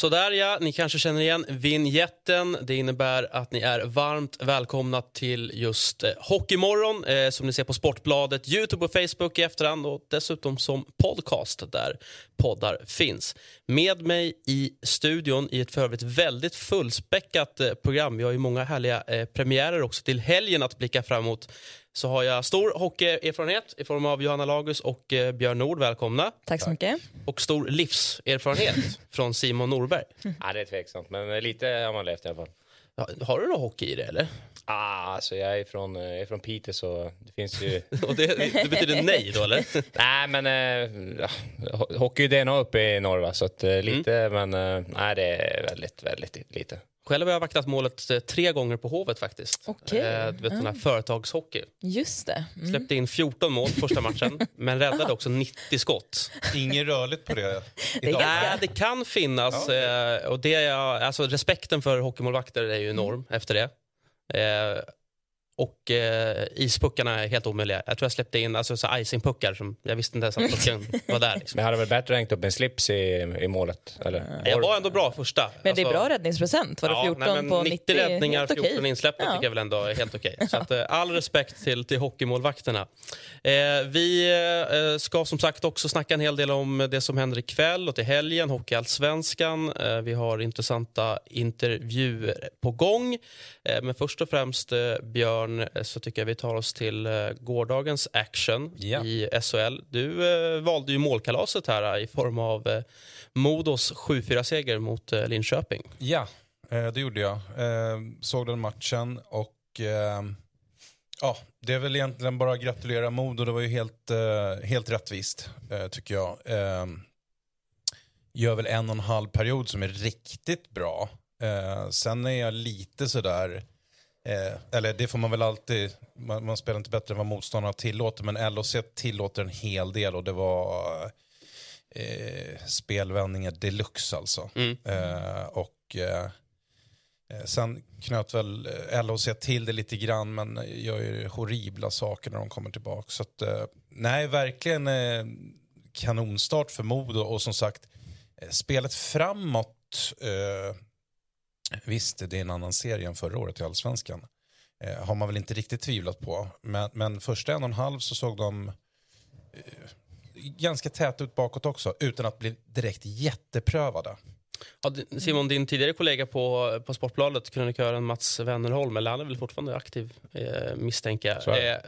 Sådär ja, ni kanske känner igen vinjetten. Det innebär att ni är varmt välkomna till just eh, Hockeymorgon eh, som ni ser på Sportbladet, Youtube och Facebook i efterhand och dessutom som podcast där poddar finns. Med mig i studion i ett för övrigt väldigt fullspäckat eh, program. Vi har ju många härliga eh, premiärer också till helgen att blicka fram emot så har jag stor hockeyerfarenhet i form av Johanna Lagus och eh, Björn Nord. Välkomna. Tack så mycket. Och stor livserfarenhet från Simon Norberg. Ja, det är tveksamt, men lite har man levt i alla fall. Ja, Har du någon hockey i det eller? Ah, alltså jag är från, eh, jag är från Piteå så det finns ju... Och det, det betyder nej då eller? nej men eh, ja, ho- hockey är DNA uppe i norr va, så att, eh, lite men eh, nej det är väldigt, väldigt lite. Själv har jag vaktat målet eh, tre gånger på Hovet faktiskt. Okej. Eh, du vet, sån här företagshockey. Just det. Mm. Släppte in 14 mål första matchen, men räddade också 90 skott. Inget rörligt på det idag. Nej, det kan finnas. eh, Och det är, alltså, respekten för hockeymålvakter är ju enorm efter det. Eh, och eh, ispuckarna är helt omöjliga. Jag tror jag släppte in alltså, så icingpuckar som jag visste inte ens att pucken var där. Liksom. Men hade väl bättre hängt upp en slips i, i målet? Eller? Jag var ändå bra första. Men det är Alltså- bra räddningsprocent. Var det 14 nej, men på 90 90? räddningar, Helt okej. 14 insläppta Ja. tycker jag väl ändå är helt okej. Så att, eh, all respekt till, till hockeymålvakterna. Eh, vi eh, ska som sagt också snacka en hel del om det som händer ikväll och till helgen, Hockeyallsvenskan. Eh, vi har intressanta intervjuer på gång. Eh, men först och främst, eh, Björn, eh, så tycker jag vi tar oss till eh, gårdagens action Ja. i SHL. Du eh, valde ju målkalaset här i form av eh, Modos 7-4-seger mot eh, Linköping. Ja, det gjorde jag. Såg den matchen och ja, det är väl egentligen bara att gratulera Modo. Det var ju helt, helt rättvist, tycker jag. Gör väl en och en halv period som är riktigt bra. Sen är jag lite sådär, eh, eller det får man väl alltid, man, man spelar inte bättre än vad motståndarna tillåter, men LHC tillåter en hel del och det var eh, spelvändningar deluxe alltså. Eh, och eh, eh, sen knöt väl eh, LHC till det lite grann men gör ju horribla saker när de kommer tillbaka. Så att, eh, nej, verkligen kanonstart för Modo och som sagt spelet framåt Visst, det är en annan serie än förra året i Allsvenskan. Eh, har man väl inte riktigt tvivlat på. Men, men första en och en halv så såg de eh, ganska tät ut bakåt också utan att bli direkt jätteprövade. Ja, Simon, din tidigare kollega på, på Sportbladet, krönikören Mats Wennerholm, eller han är väl fortfarande aktiv eh, misstänker jag, eh,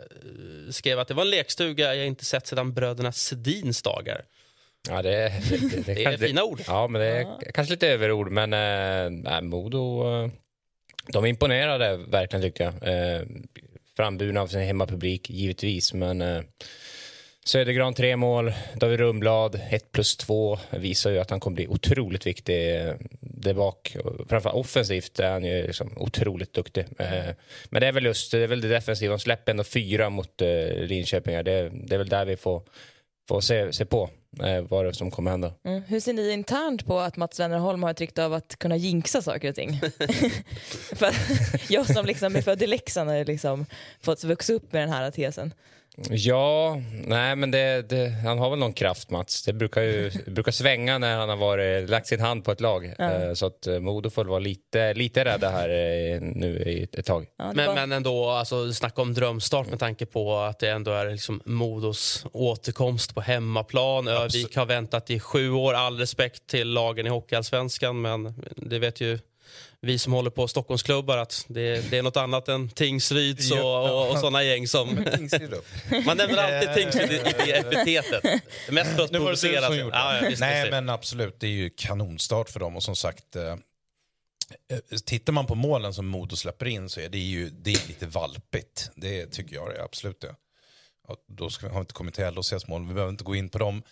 skrev att det var en lekstuga jag inte sett sedan bröderna Sedins dagar. Ja, det, det, det, det, Det är fina ord. Ja, men det är kanske lite överord, men eh, nej, Modo, eh, de imponerade verkligen tyckte jag. Eh, framburna av sin hemmapublik, givetvis, men eh, Södergran tre mål, David Rundblad 1 plus 2 visar ju att han kommer bli otroligt viktig eh, där bak. Framförallt offensivt är han ju liksom otroligt duktig. Eh, Men det är väl just det, är väl det defensiva. De släpper ändå fyra mot Linköping. Det, det är väl där vi får, får se, se på eh, vad det är som kommer hända. Mm. Hur ser ni internt på att Mats Wennerholm har ett rykte av att kunna jinxa saker och ting? För jag som liksom är född i Leksand har liksom fått växa upp med den här tesen. Ja, nej men det, det, han har väl någon kraft Mats. Det brukar ju brukar svänga när han har varit, lagt sin hand på ett lag. Eh, Så att eh, Modo får vara lite, lite rädda här eh, nu i ett, tag. Ja, Men, men ändå, alltså, snacka om drömstart med tanke på att det ändå är liksom Modos återkomst på hemmaplan. Övik har väntat i sju år. All respekt till lagen i Hockeyallsvenskan, men det vet ju vi som håller på Stockholmsklubbar att det, det är något annat än Tingsryds och, och, och såna gäng som... Tingsryd. Man nämner alltid Tingsryd i, i epitetet. Mest för att provocera. Ja, ja, visst, Nej, visst. men absolut. Det är ju kanonstart för dem. Och som sagt, eh, eh, tittar man på målen som Modo släpper in så är det ju det är lite valpigt. Det tycker jag är absolut det. Och då ska, har vi inte kommit till LHCs mål. Vi behöver inte gå in på dem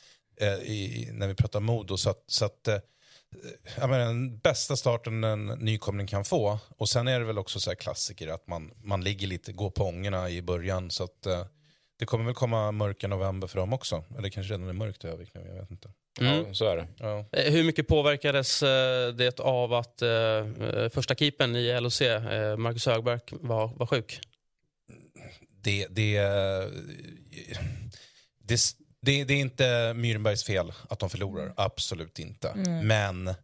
eh, i, när vi pratar Modo. Så att, så att eh, jag menar, den bästa starten en nykomling kan få. Och sen är det väl också så här klassiker att man, man ligger lite, går på ångorna i början. Så att eh, det kommer väl komma mörka november för dem också. Eller kanske redan är mörkt i Övik nu, jag vet inte. Mm. Ja, så är det. Ja. Eh, Hur mycket påverkades eh, det av att eh, eh, första keepern i LOC, eh, Marcus Högberg, var, var sjuk? Det, det, det, det, det är inte Myrenbergs fel att de förlorar, absolut inte. Men eh,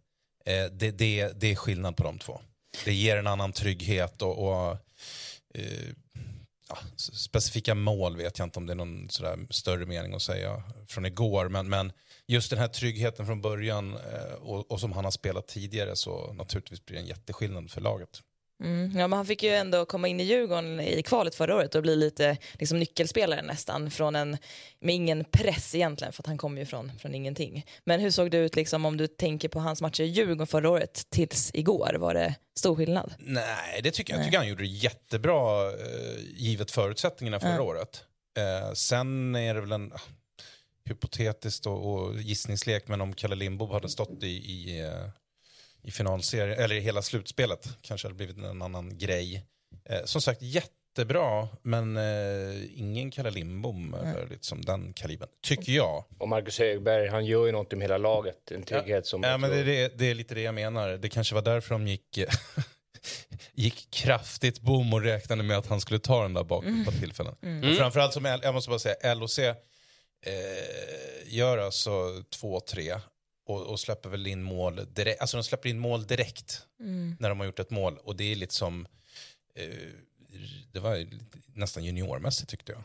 det, det, det är skillnad på de två. Det ger en annan trygghet och, och eh, ja, specifika mål vet jag inte om det är någon större mening att säga från igår. Men, men just den här tryggheten från början eh, och, och som han har spelat tidigare så naturligtvis blir det en jätteskillnad för laget. Mm. Ja, men han fick ju ändå komma in i Djurgården i kvalet förra året och bli lite liksom, nyckelspelare nästan från en, med ingen press egentligen för att han kom ju från, från ingenting. Men hur såg det ut liksom, om du tänker på hans matcher i Djurgården förra året tills igår? Var det stor skillnad? Nej, det tycker jag. Jag tycker han gjorde det jättebra eh, givet förutsättningarna förra Ja. året. Eh, sen är det väl en ah, hypotetiskt och, och gissningslek, men om Kalle Lindbom hade stått i, i, eh, i finalserien, eller i hela slutspelet, kanske hade blivit en annan grej. Eh, som sagt, jättebra, men eh, ingen Kalle Lindbom eller liksom den kalibern, tycker jag. Och Marcus Högberg, han gör ju något med hela laget. En trygghet som... Ja, men det, det, det är lite det jag menar. Det kanske var därför de gick, gick kraftigt bom och räknade med att han skulle ta den där bak på tillfällen. Och framförallt som, L- jag måste bara säga, LOC eh, gör alltså 2-3 och, och släpper väl in mål direkt. Alltså de släpper in mål direkt när de har gjort ett mål. Och det är lite som, eh, det var nästan juniormässigt tyckte jag.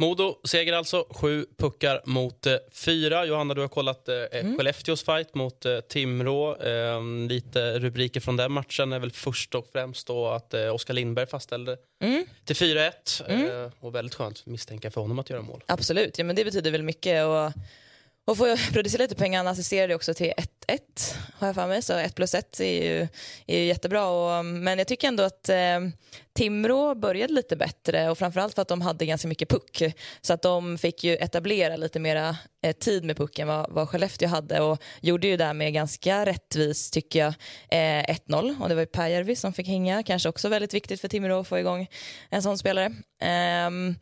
Modo seger alltså, sju puckar mot eh, fyra. Johanna, du har kollat eh, Skellefteås fight mot eh, Timrå. Eh, lite rubriker från den matchen är väl först och främst då att eh, Oskar Lindberg fastställde Mm. till 4-1. Eh, och väldigt skönt misstänka för honom att göra mål. Absolut, ja, men det betyder väl mycket. Och, och får jag producera lite pengar, han assisterade också till 1-1 har jag för mig, så 1 plus 1 är ju, är ju jättebra. Och, men jag tycker ändå att eh, Timrå började lite bättre och framförallt för att de hade ganska mycket puck. Så att de fick ju etablera lite mera eh, tid med pucken vad, vad Skellefteå hade och gjorde ju därmed ganska rättvist tycker jag eh, 1-0 och det var ju Pääjärvi som fick hänga, kanske också väldigt viktigt för Timrå att få igång en sån spelare. Ehm,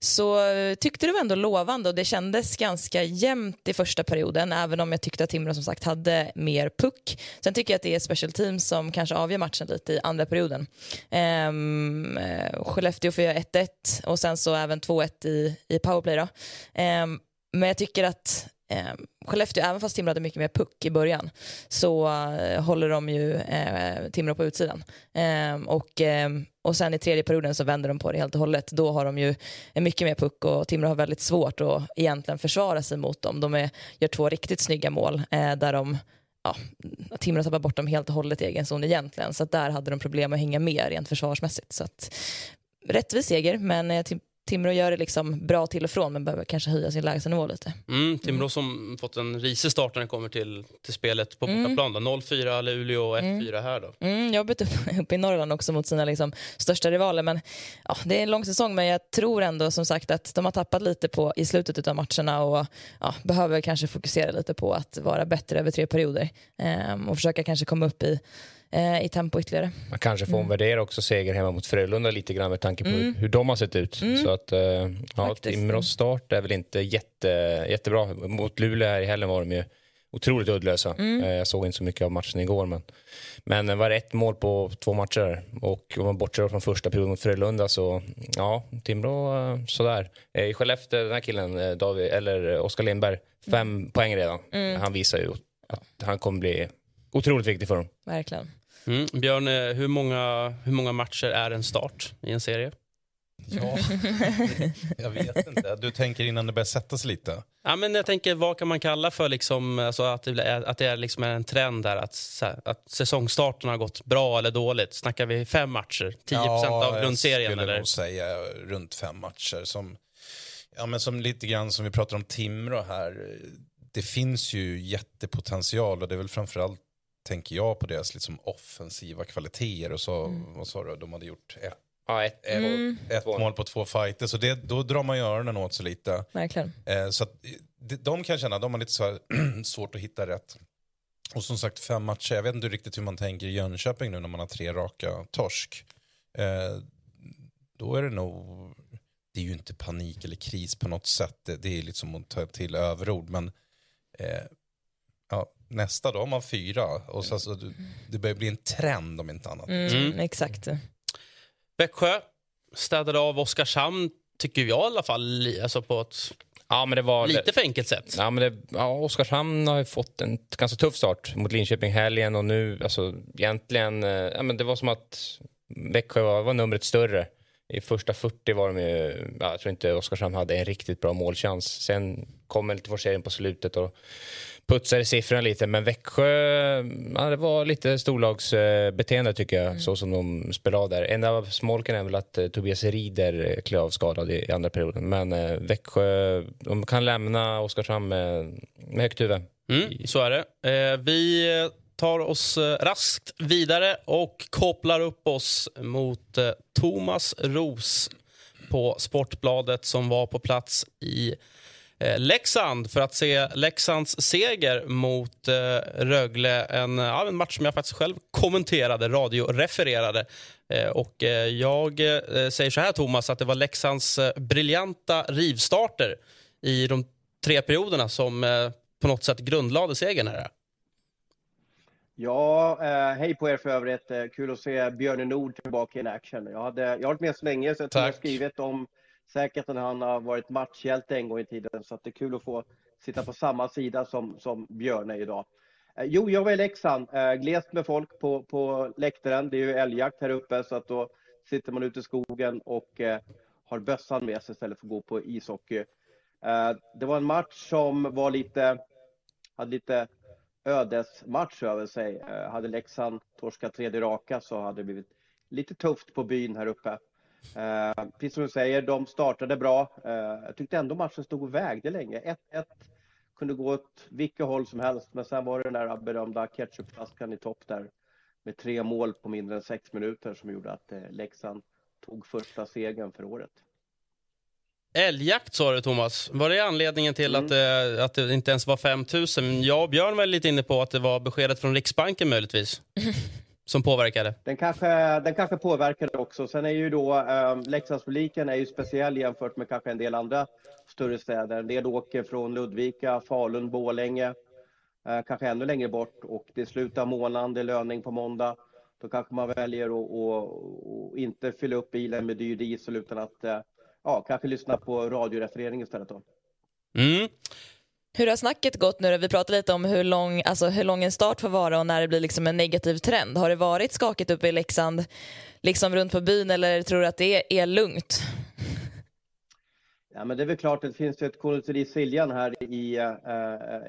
så eh, tyckte det var ändå lovande och det kändes ganska jämnt i första perioden även om jag tyckte att Timrå som sagt hade mer puck. Sen tycker jag att det är special teams som kanske avgör matchen lite i andra perioden. Ehm, eh, Skellefteå får göra 1-1 och sen så även 2-1 i, i powerplay. Då. Ehm, men jag tycker att eh, Skellefteå, även fast Timrå hade mycket mer puck i början, så eh, håller de ju eh, Timrå på utsidan. Eh, och, ehm, och sen i tredje perioden så vänder de på det helt och hållet. Då har de ju mycket mer puck och Timrå har väldigt svårt att egentligen försvara sig mot dem. De är, gör två riktigt snygga mål eh, där de Ja, Timrå tappar bort dem helt och hållet i egen zon egentligen. Så att där hade de problem att hänga med rent försvarsmässigt. Så att, rättvis seger, men eh, Timrå gör det liksom bra till och från men behöver kanske höja sin lägstanivå lite. Mm, Timrå som fått en risig start när det kommer till, till spelet på Mm. bortaplan. då. 0-4 Luleå och 1-4 här då. Mm, jobbigt upp, upp i Norrland också mot sina liksom, största rivaler. Men, ja, det är en lång säsong men jag tror ändå som sagt att de har tappat lite på i slutet av matcherna och ja, behöver kanske fokusera lite på att vara bättre över tre perioder ehm, och försöka kanske komma upp i, eh, i tempo ytterligare. Man kanske Mm. får omvärdera också seger hemma mot Frölunda lite grann med tanke på hur, hur de har sett ut. Så att eh, ja, Mm. Timrås start är väl inte jätte, jättebra. Mot Luleå här i helgen var de ju otroligt uddlösa. Mm. Eh, jag såg inte så mycket av matchen igår men, men det var ett mål på två matcher och om man bortser från första perioden mot Frölunda så ja, Timrå eh, sådär. Eh, I Skellefteå, den här killen, eh, David, eller Oskar Lindberg, fem Mm. poäng redan. Han visar ju att han kommer bli otroligt viktig för dem. Verkligen. Mm. Björn, eh, hur många, hur många matcher är en start i en serie? Ja, jag vet inte. Du tänker innan det börjar sätta sig lite? Ja, men jag tänker, vad kan man kalla för liksom, alltså att det, är, att det är liksom en trend där att, att säsongstarten har gått bra eller dåligt? Snackar vi fem matcher? 10% av grundserien? Jag skulle Eller? nog säga runt fem matcher. Som, ja, men som lite grann som vi pratar om Timrå här. Det finns ju jättepotential och det är väl framförallt tänker jag på deras liksom offensiva kvaliteter och så, Mm. vad sa du, de hade gjort ett, Ja, ett, ett, ett Två. mål på två fighter, så det, då drar man ju öronen åt sig lite. Verkligen. Eh, så att, de, de kan känna, de har lite så här, svårt att hitta rätt. Och som sagt fem matcher, jag vet inte riktigt hur man tänker i Jönköping nu när man har tre raka torsk. Eh, då är det nog, det är ju inte panik eller kris på något sätt. Det, det är liksom att ta till överord. Men eh, nästa dag har man fyra. Och så, alltså, det börjar bli en trend om inte annat. Mm, Mm. Exakt. Växjö städade av Oskarshamn, tycker jag i alla fall, alltså på ett Ja, men det var... lite för enkelt sätt. Ja, men det, ja, Oskarshamn har ju fått en ganska tuff start mot Linköping helgen och nu, alltså egentligen, eh, ja, men det var som att Växjö var, var numret större. I första 40 var de ju, ja, jag tror inte Oskarshamn hade en riktigt bra målchans. Sen kom en lite forcering på slutet och putsade siffrorna lite. Men Växjö, ja, det var lite storlagsbeteende tycker jag, så som de spelade där. En av smolken är väl att eh, Tobias Rieder klev av skadad i, i andra perioden. Men eh, Växjö, de kan lämna Oskarshamn med, med högt huvud. Mm, så är det. Eh, vi tar oss eh, raskt vidare och kopplar upp oss mot eh, Thomas Ros på Sportbladet som var på plats i Leksand för att se Leksands seger mot eh, Rögle. En, ja, en match som jag faktiskt själv kommenterade, radiorefererade. Eh, och eh, jag eh, säger så här, Thomas, att det var Leksands eh, briljanta rivstarter i de tre perioderna som eh, på något sätt grundlade segern här. Ja, eh, hej på er för övrigt. Eh, kul att se Björne Nord tillbaka in action. Jag, hade, jag har varit med så länge så jag jag har skrivit om säkert när han har varit matchhjälte en gång i tiden. Så att det är kul att få sitta på samma sida som, som Björne idag. Eh, jo, jag var i Leksand. Eh, glest med folk på, på läktaren. Det är ju älgjakt här uppe så att då sitter man ute i skogen och eh, har bössan med sig istället för att gå på ishockey. Eh, det var en match som var lite, hade lite ödesmatch över sig. Eh, hade Leksand torskat tredje raka så hade det blivit lite tufft på byn här uppe. Eh, precis som du säger, de startade bra. Eh, jag tyckte ändå matchen stod och vägde länge. 1-1 kunde gå åt vilket håll som helst, men sen var det den där berömda ketchupflaskan i topp där med tre mål på mindre än sex minuter som gjorde att eh, Leksand tog första segern för året. Älgjakt sa du, Thomas. Var det anledningen till Mm. att, det, att det inte ens var 5 000? Jag och Björn var lite inne på att det var beskedet från Riksbanken möjligtvis som påverkade. Den kanske, den kanske påverkade också. Sen är ju då eh, Leksandspubliken är ju speciell jämfört med kanske en del andra större städer. En del åker från Ludvika, Falun, Borlänge, eh, kanske ännu längre bort och det är slutet av månaden, det är löning på måndag. Då kanske man väljer att att- att inte fylla upp bilen med dyr diesel utan att eh, ja, kanske lyssna på radioreferering istället. Då. Mm. Hur har snacket gått nu? då? Vi pratade lite om hur lång, alltså hur lång en start får vara och när det blir liksom en negativ trend. Har det varit skakigt uppe i Leksand, liksom runt på byn eller tror du att det är lugnt? Ja, men det är väl klart att det finns ju ett konditori Siljan här i, eh,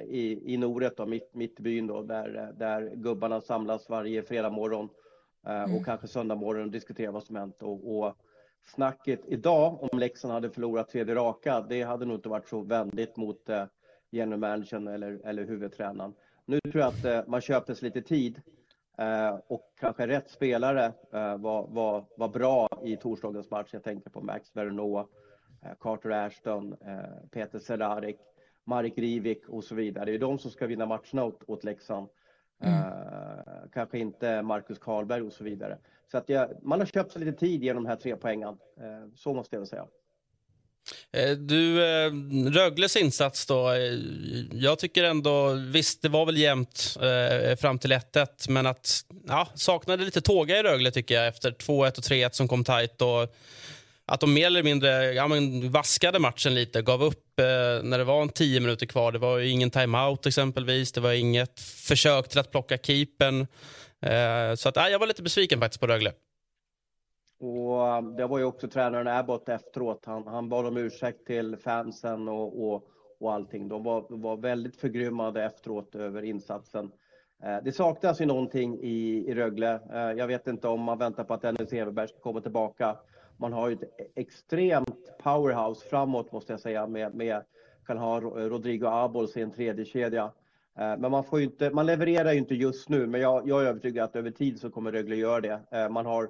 i, i Noret, då, mitt, mitt byn, då, där, där gubbarna samlas varje fredag morgon eh, och kanske söndag morgon och diskuterar vad som hänt. Och, och snacket idag, om Leksand hade förlorat tredje raka, det hade nog inte varit så vänligt mot eh, general managern eller, eller huvudtränaren. Nu tror jag att eh, man köpte sig lite tid eh, och kanske rätt spelare eh, var, var, var bra i torsdagens match. Jag tänker på Max eh, Carter Ashton, Peter Serarik, Marek Rivik och så vidare. Det är de som ska vinna matcherna åt, åt Leksand. Eh, kanske inte Marcus Karlberg och så vidare. Så att jag, man har köpt sig lite tid genom de här tre poängen. Så måste jag väl säga. Eh, du, eh, Rögles insats då. Eh, jag tycker ändå, visst det var väl jämnt fram till 1-1 men att, ja, saknade lite tåga i Rögle tycker jag efter 2-1 och 3-1 som kom tajt och att de mer eller mindre ja, men vaskade matchen lite, gav upp eh, när det var en 10 minuter kvar. Det var ju ingen timeout exempelvis, det var inget försök till att plocka keepern. Eh, så att, ja, jag var lite besviken faktiskt på Rögle. Och um, det var ju också tränaren Abbott efteråt. Han, han bad om ursäkt till fansen och, och, och allting. De var, var väldigt förgrymmade efteråt över insatsen. Eh, det saknas ju någonting i, i Rögle. Eh, jag vet inte om man väntar på att Dennis Everberg ska komma tillbaka. Man har ju ett extremt powerhouse framåt måste jag säga med, med kan ha eh, Rodrigo Abols i en tredje kedja. Eh, men man, får ju inte, man levererar ju inte just nu, men jag, jag är övertygad att över tid så kommer Rögle göra det. Eh, man har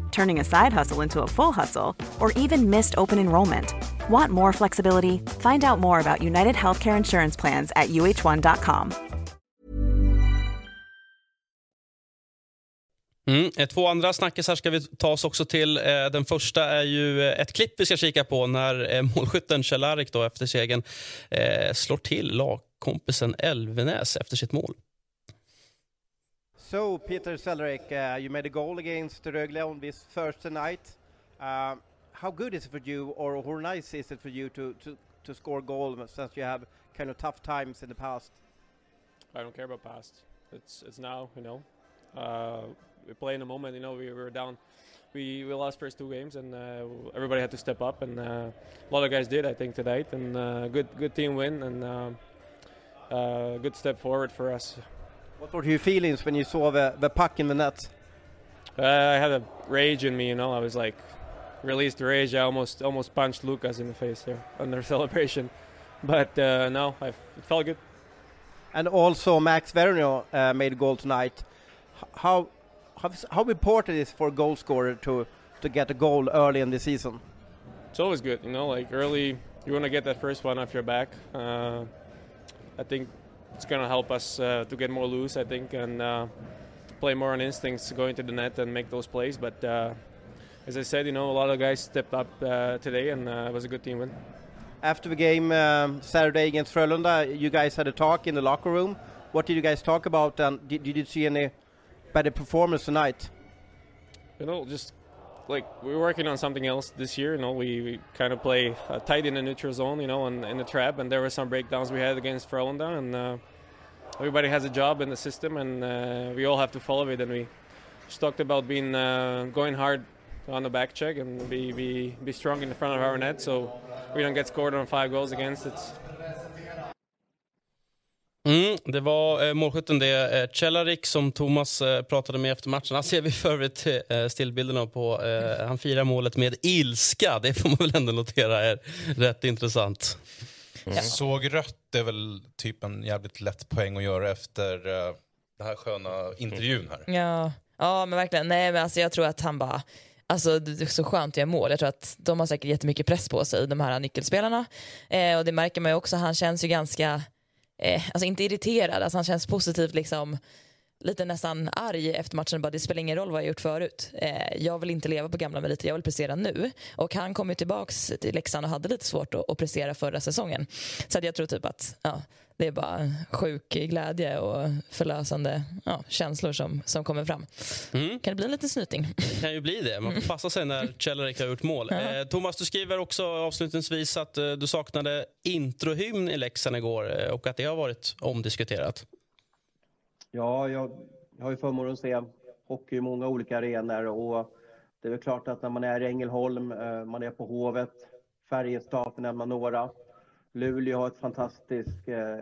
turning a side hustle into a full hustle, or even missed open enrollment. Want more flexibility? Find out more about United Healthcare Insurance Plans at uh1.com. Mm. Eh, två andra snackisar ska vi ta oss också till. Eh, den första är ju eh, ett klipp vi ska kika på när målskytten Kjell då efter segern slår till lagkompisen Elvenäs efter sitt mål. So, Peter Sellerik, uh, you made a goal against Rögle on this Thursday night. Uh, how good is it for you, or how nice is it for you to, to, to score goal since you have kind of tough times in the past? I don't care about past. It's it's now, you know. Uh, we play in the moment. You know, we were down. We we lost first two games, and uh, everybody had to step up, and uh, a lot of guys did, I think, tonight. And uh, good good team win, and uh, uh, good step forward for us. What were your feelings when you saw the, the puck in the net? Uh, I had a rage in me, you know. I was like, released the rage. I almost almost punched Lucas in the face there under celebration, but uh, no, I, it felt good. And also, Max Verno uh, made a goal tonight. How, how how important is for a goal scorer to to get a goal early in the season? It's always good, you know. Like early, you want to get that first one off your back. Uh, I think it's gonna help us uh, to get more loose. I think and uh, play more on instincts, go into the net and make those plays. But uh, as I said, you know, a lot of guys stepped up uh, today, and uh, it was a good team win. After the game um, Saturday against Frölunda, you guys had a talk in the locker room. What did you guys talk about, and did, did you see any better performance tonight? You know, just like we're working on something else this year. You know, we, we kind of play uh, tight in the neutral zone, you know, and in the trap. And there were some breakdowns we had against Frölunda, and uh, everybody has a job in the system, and uh, we all have to follow it. And we just talked about being uh, going hard on the back check and be, be be strong in the front of our net, so we don't get scored on five goals against. It's Mm, det var eh, målskytten det. Eh, Cehlarik som Thomas eh, pratade med efter matchen. Han ser vi för övrigt eh, stillbilderna på. Eh, han firar målet med ilska. Det får man väl ändå notera är rätt intressant. Såg rött är väl typ en jävligt lätt poäng att göra efter uh, den här sköna intervjun här. Ja, ja men verkligen. Nej, men alltså, jag tror att han bara... Alltså, det är så skönt att göra mål. Jag tror att de har säkert jättemycket press på sig, de här nyckelspelarna. Eh, och det märker man ju också. Han känns ju ganska, eh, alltså inte irriterad, alltså han känns positivt liksom lite nästan arg efter matchen. Bara, det spelar ingen roll vad jag gjort förut. Eh, jag vill inte leva på gamla meriter, jag vill prestera nu. Och han kom ju tillbaks till Leksand och hade lite svårt att, att prestera förra säsongen. Så att jag tror typ att ja, det är bara sjuk glädje och förlösande ja, känslor som, som kommer fram. Mm. Kan det bli en liten snyting? Det kan ju bli det. Man får passa sig när Cehlarik har gjort mål. Eh, Thomas, du skriver också avslutningsvis att eh, du saknade introhymn i Leksand igår eh, och att det har varit omdiskuterat. Ja, jag, jag har ju förmånen att se hockey i många olika arenor och det är väl klart att när man är i Ängelholm, eh, man är på Hovet, Färjestad för att nämna några. Luleå har ett fantastiskt eh,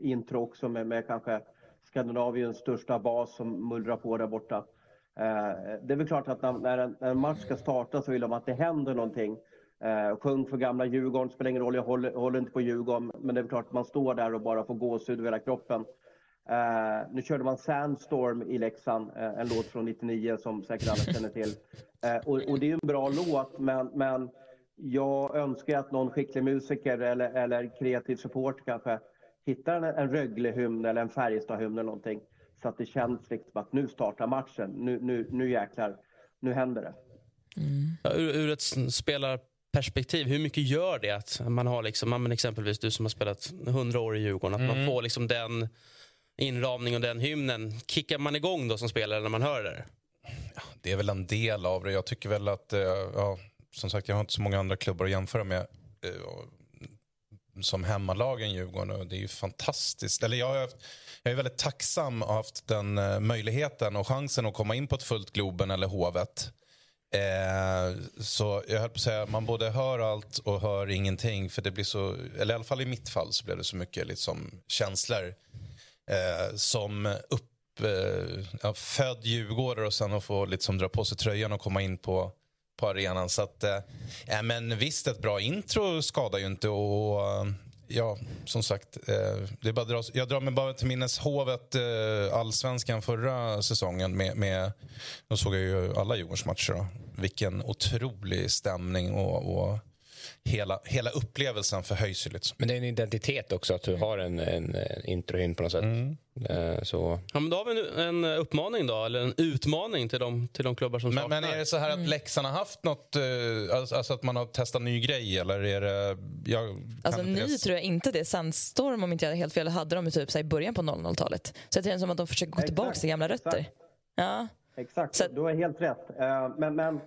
intro också med, med kanske Skandinaviens största bas som mullrar på där borta. Eh, det är väl klart att när, när, en, när en match ska starta så vill de att det händer någonting. Eh, sjung för gamla Djurgården, spelar ingen roll, jag håller, håller inte på Djurgården. Men det är väl klart att man står där och bara får gåshud över hela kroppen. Eh, nu körde man Sandstorm i Leksand, eh, en låt från 99 som säkert alla känner till. Eh, och, och det är ju en bra låt, men, men jag önskar att någon skicklig musiker eller, eller kreativ support kanske hittar en, en Rögle-hymn eller en Färjestad-hymn eller någonting. Så att det känns liksom att nu startar matchen, nu, nu, nu jäklar, nu händer det. Ja, Ur, ur ett spelarperspektiv, hur mycket gör det att man har, liksom, ja, men exempelvis du som har spelat 100 år i Djurgården, att man får liksom den inramningen och den hymnen. Kickar man igång då som spelare när man hör det? Det är väl en del av det. Jag tycker väl att, eh, ja, som sagt jag har inte så många andra klubbar att jämföra med. Eh, mm, som hemmalagen Djurgården och det är ju fantastiskt. Eller jag, haft, jag är väldigt tacksam att ha haft den eh, möjligheten och chansen att komma in på ett fullt Globen eller Hovet. Eh, så jag höll på att säga, man både hör allt och hör ingenting. För det blir så, eller i alla fall i mitt fall så blev det så mycket liksom känslor eh, som upp, eh, född djurgårdare och sen att få liksom dra på sig tröjan och komma in på, på arenan. Så att, eh, men visst, ett bra intro skadar ju inte. Och, eh, ja, som sagt, eh, det är bara dras, jag drar mig bara till minnes Hovet, eh, allsvenskan förra säsongen. Med, med, då såg jag ju alla Djurgårdsmatcher. Vilken otrolig stämning och, och hela, hela upplevelsen förhöjs ju lite. Men det är en identitet också att du har en, en, en introhymn på något sätt. Mm. Eh, så. Ja, men då har vi en, en uppmaning då, eller en utmaning till de, till de klubbar som men, saknar. Men är det så här att mm. Leksand har haft något, eh, alltså, alltså att man har testat ny grej eller är det... Jag alltså ny det... tror jag inte det. Sandstorm om inte jag helt fel hade de typ så i början på 00-talet. Så det känns som att de försöker gå Exakt. tillbaka till gamla rötter. Exakt. Ja. Exakt, så... du har helt rätt. Uh, men, men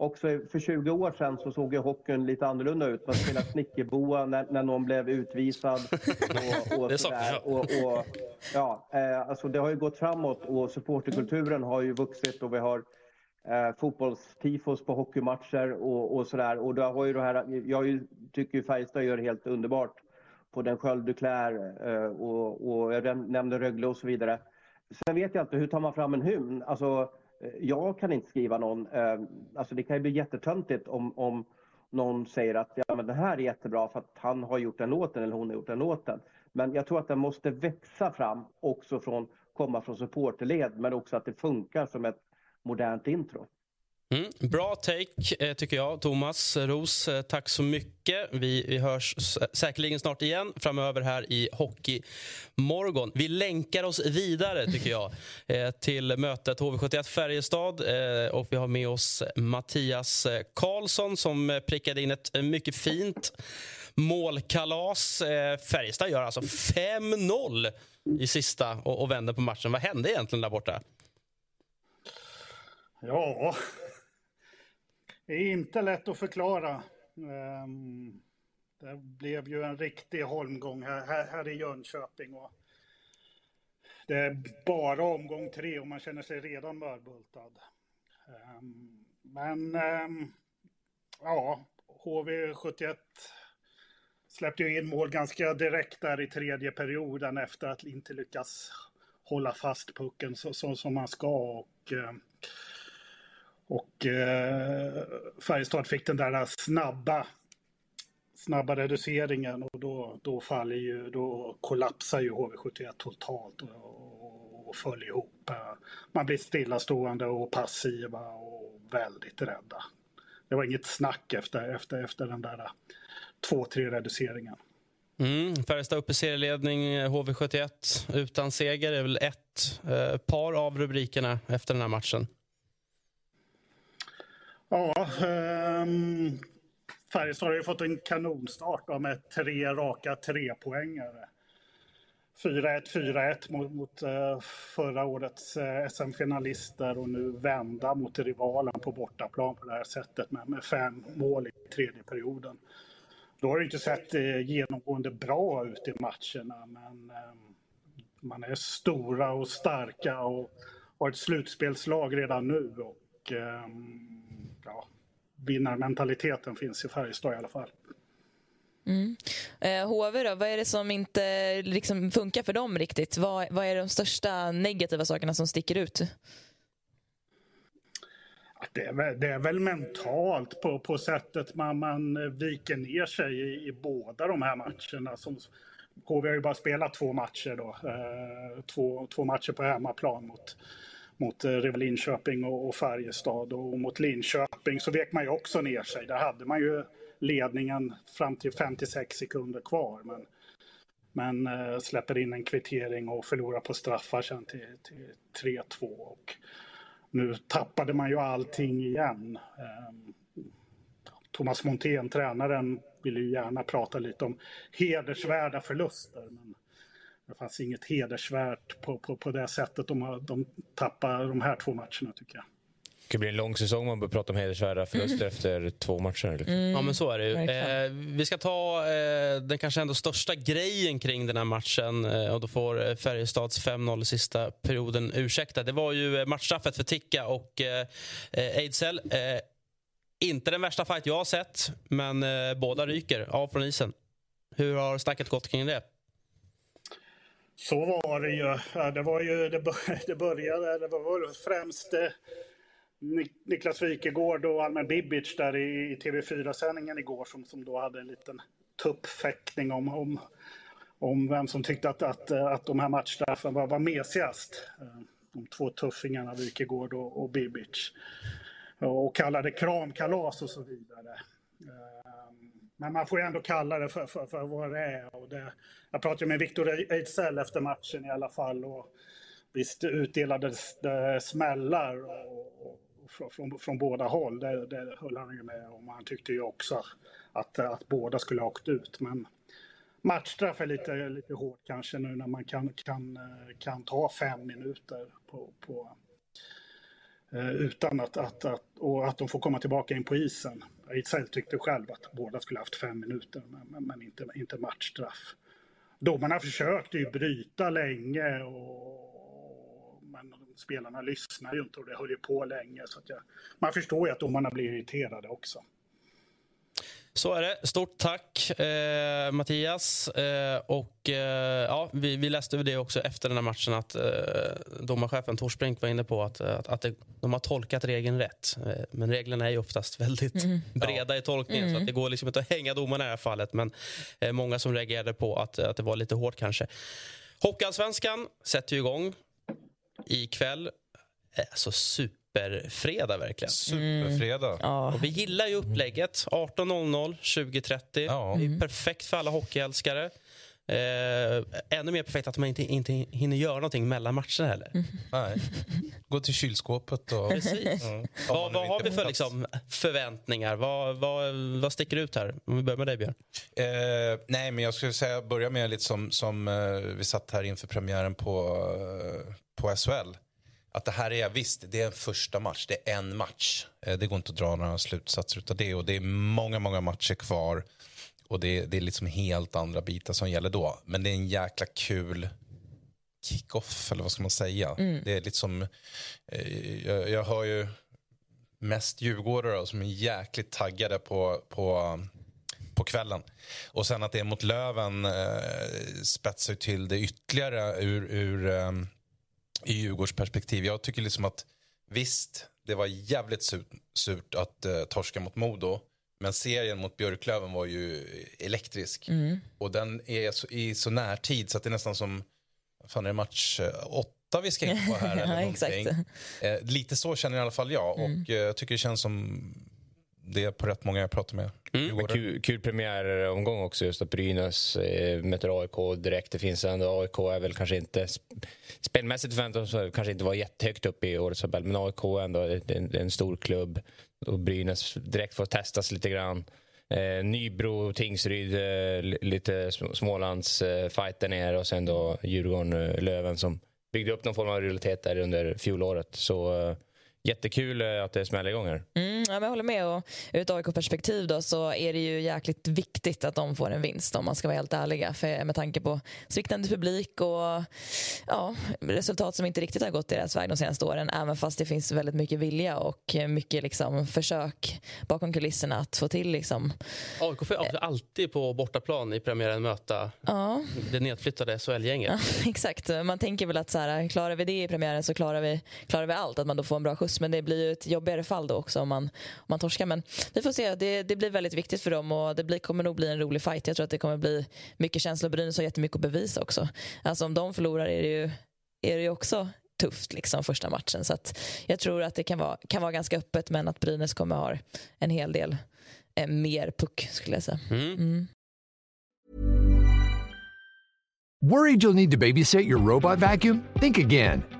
också för 20 år sedan så såg ju hockeyn lite annorlunda ut. Man spelade snickerboa när, när någon blev utvisad. Och, och det sådär. Och, och, ja, eh, alltså det har ju gått framåt och supporterkulturen har ju vuxit och vi har eh, fotbollstifos på hockeymatcher och, och sådär. Och då har ju det här, jag tycker ju Färjestad gör det helt underbart på den sköld du klär eh, och, och jag nämnde Rögle och så vidare. Sen vet jag inte, hur tar man fram en hymn? Alltså, Eh, jag kan inte skriva någon. Eh, alltså det kan ju bli jättetöntigt om, om någon säger att ja, men det här är jättebra för att han har gjort den låten eller hon har gjort den låten. Men jag tror att den måste växa fram också från, komma från supporterled men också att det funkar som ett modernt intro. Mm, bra take, eh, tycker jag. Thomas Ros, eh, tack så mycket. Vi, vi hörs säkerligen snart igen framöver här i Hockeymorgon. Vi länkar oss vidare, tycker jag, eh, till mötet HV71 Färjestad. Och vi har med oss Mattias Karlsson som prickade in ett mycket fint målkalas. Färjestad gör alltså 5-0 i sista och, och vänder på matchen. Vad hände egentligen där borta? Ja, det är inte lätt att förklara. Ehm, det blev ju en riktig holmgång här, här, här i Jönköping. Och det är bara omgång tre och man känner sig redan mörbultad. Ehm, men ehm, ja, HV71 släppte ju in mål ganska direkt där i tredje perioden efter att inte lyckas hålla fast pucken så, så som man ska. Och, och eh, Färjestad fick den där snabba, snabba reduceringen och då, då faller ju, då kollapsar ju HV71 totalt och, och föll ihop. Man blir stillastående och passiva och väldigt rädda. Det var inget snack efter, efter, efter den där 2-3 reduceringen. Mm, Färjestad upp i serieledning, HV71 utan seger. Det är väl ett eh, par av rubrikerna efter den här matchen. Ja, um, Färjestad har ju fått en kanonstart då, med tre raka trepoängare. 4-1, 4-1 mot, mot uh, förra årets uh, SM-finalister och nu vända mot rivalen på bortaplan på det här sättet med, med fem mål i tredje perioden. Då har det inte sett uh, genomgående bra ut i matcherna men um, man är stora och starka och har ett slutspelslag redan nu. Och, um, ja, vinnarmentaliteten finns i Färjestad i alla fall. Mm. Eh, HV då, vad är det som inte liksom funkar för dem riktigt? Vad, vad är de största negativa sakerna som sticker ut? Det är, väl, det är väl mentalt på, på sättet man, man viker ner sig i, i båda de här matcherna. Som, HV har ju bara spelat två matcher då. Eh, två, två matcher på hemmaplan mot mot eh, Linköping och, och Färjestad. Och mot Linköping så vek man ju också ner sig. Där hade man ju ledningen fram till 56 sekunder kvar. Men, men eh, släpper in en kvittering och förlorar på straffar sen till, till 3-2. Och nu tappade man ju allting igen. Eh, Thomas Montén, tränaren, vill ju gärna prata lite om hedersvärda förluster. Men det fanns inget hedersvärt på, på, på det sättet de, de tappar de här två matcherna tycker jag. Det kan bli en lång säsong om man börjar prata om hedersvärda förluster mm. efter två matcher. Liksom. Mm. Ja, men så är det ju. Eh, vi ska ta eh, den kanske ändå största grejen kring den här matchen. Eh, och Då får Färjestads 5-0 i sista perioden ursäkta. Det var ju matchstraffet för Ticka och eh, Ejdsell. Eh, inte den värsta fight jag har sett, men eh, båda ryker av från isen. Hur har snacket gått kring det? Så var det ju. Det var ju, det, började, det var främst eh, Niklas Wikegård och Almen Bibic där i, TV4-sändningen igår som, som då hade en liten tuppfäktning om, om, om vem som tyckte att, att, att de här matchstraffen var, var mesigast. Eh, de två tuffingarna Wikegård och, och Bibic. Och kallade kramkalas och så vidare. Eh, men man får ju ändå kalla det för, för, för vad det är. Och det, jag pratade med Victor Ejdsell efter matchen i alla fall. Och visst utdelades det smällar och, och, från, från, från, båda håll. Det, det höll han ju med om. Han tyckte ju också att, att båda skulle ha åkt ut. Men matchstraff är lite, lite hårt kanske nu när man kan, kan, kan ta fem minuter på, på eh, utan att, att, att, och att de får komma tillbaka in på isen. Ejdsell tyckte själv att båda skulle haft fem minuter, men, men inte, inte matchstraff. Domarna försökte ju bryta länge, och, men spelarna lyssnade ju inte och det höll ju på länge. Så jag, man förstår ju att domarna blir irriterade också. Så är det. Stort tack, eh, Mattias. Eh, och, eh, ja, vi, vi läste det också efter den här matchen att eh, domarchefen Torsbrink var inne på att, att, att det, de har tolkat regeln rätt. Eh, men reglerna är ju oftast väldigt mm. breda i tolkningen mm. så att det går liksom inte att hänga domarna i det här fallet. Men eh, många som reagerade på att, att det var lite hårt kanske. Hockeyallsvenskan sätter ju igång ikväll. Alltså super superfredag verkligen. Superfredag. Mm. Och vi gillar ju upplägget. 18.00, 20.30. Ja. Det är mm. perfekt för alla hockeyälskare. Eh, ännu mer perfekt att man inte, inte hinner göra någonting mellan matcherna heller. Mm. Nej. Gå till kylskåpet och... Precis. Mm. Vad, vad har vi för liksom, förväntningar? Vad, vad, vad sticker ut här? Om vi börjar med dig, Björn. Eh, nej, men jag skulle säga börja med lite som, som eh, vi satt här inför premiären på, eh, på SHL att det här är, visst, det är en första match, det är en match. Eh, det går inte att dra några slutsatser av det och det är många, många matcher kvar. Och det, det är liksom helt andra bitar som gäller då. Men det är en jäkla kul kick-off, eller vad ska man säga? Mm. Det är liksom, eh, jag, jag hör ju mest djurgårdare som är jäkligt taggade på, på, på kvällen. Och sen att det är mot Löven eh, spetsar till det ytterligare ur, ur eh, i Djurgårds perspektiv. Jag tycker liksom att visst, det var jävligt surt, surt att uh, torska mot Modo. Men serien mot Björklöven var ju elektrisk. Mm. Och den är så, i så närtid så att det är nästan som, fan är det match uh, åtta vi ska in på här? eller ja, exakt. Uh, lite så känner i alla fall jag. Mm. Och jag tycker det känns som det är på rätt många jag pratar med. Mm. Kul, kul premiäromgång också, just att Brynäs eh, möter AIK direkt. Det finns ändå, AIK är väl kanske inte spelmässigt förväntat kanske inte vara jättehögt upp i årets tabell, men AIK är ändå en, en stor klubb och Brynäs direkt får testas lite grann. Eh, Nybro, Tingsryd, eh, lite Smålands eh, fight där nere och sen då Djurgården, eh, Löven som byggde upp någon form av realitet där under fjolåret. Så eh, jättekul eh, att det smäller igång här. Mm, ja, men jag håller med. Och ur ett AIK-perspektiv då, så är det ju jäkligt viktigt att de får en vinst om man ska vara helt ärliga. För, med tanke på sviktande publik och ja, resultat som inte riktigt har gått deras väg de senaste åren. Även fast det finns väldigt mycket vilja och mycket liksom, försök bakom kulisserna att få till. Liksom. AIK får alltid på bortaplan i premiären möta ja. det nedflyttade SHL-gänget. Ja, exakt. Man tänker väl att så här, klarar vi det i premiären så klarar vi, klarar vi allt. Att man då får en bra skjuts plus men det blir ju ett jobbigare fall då också om man, om man torskar. Men vi får se, det, det blir väldigt viktigt för dem och det blir, kommer nog bli en rolig fight. Jag tror att det kommer bli mycket känslor. Brynäs har jättemycket att bevisa också. Alltså om de förlorar är det ju, är det ju också tufft liksom första matchen. Så att jag tror att det kan vara, kan vara ganska öppet men att Brynäs kommer ha en hel del eh, mer puck skulle jag säga. Mm. Mm. Worried you'll need to babysit your robot vacuum? Think again.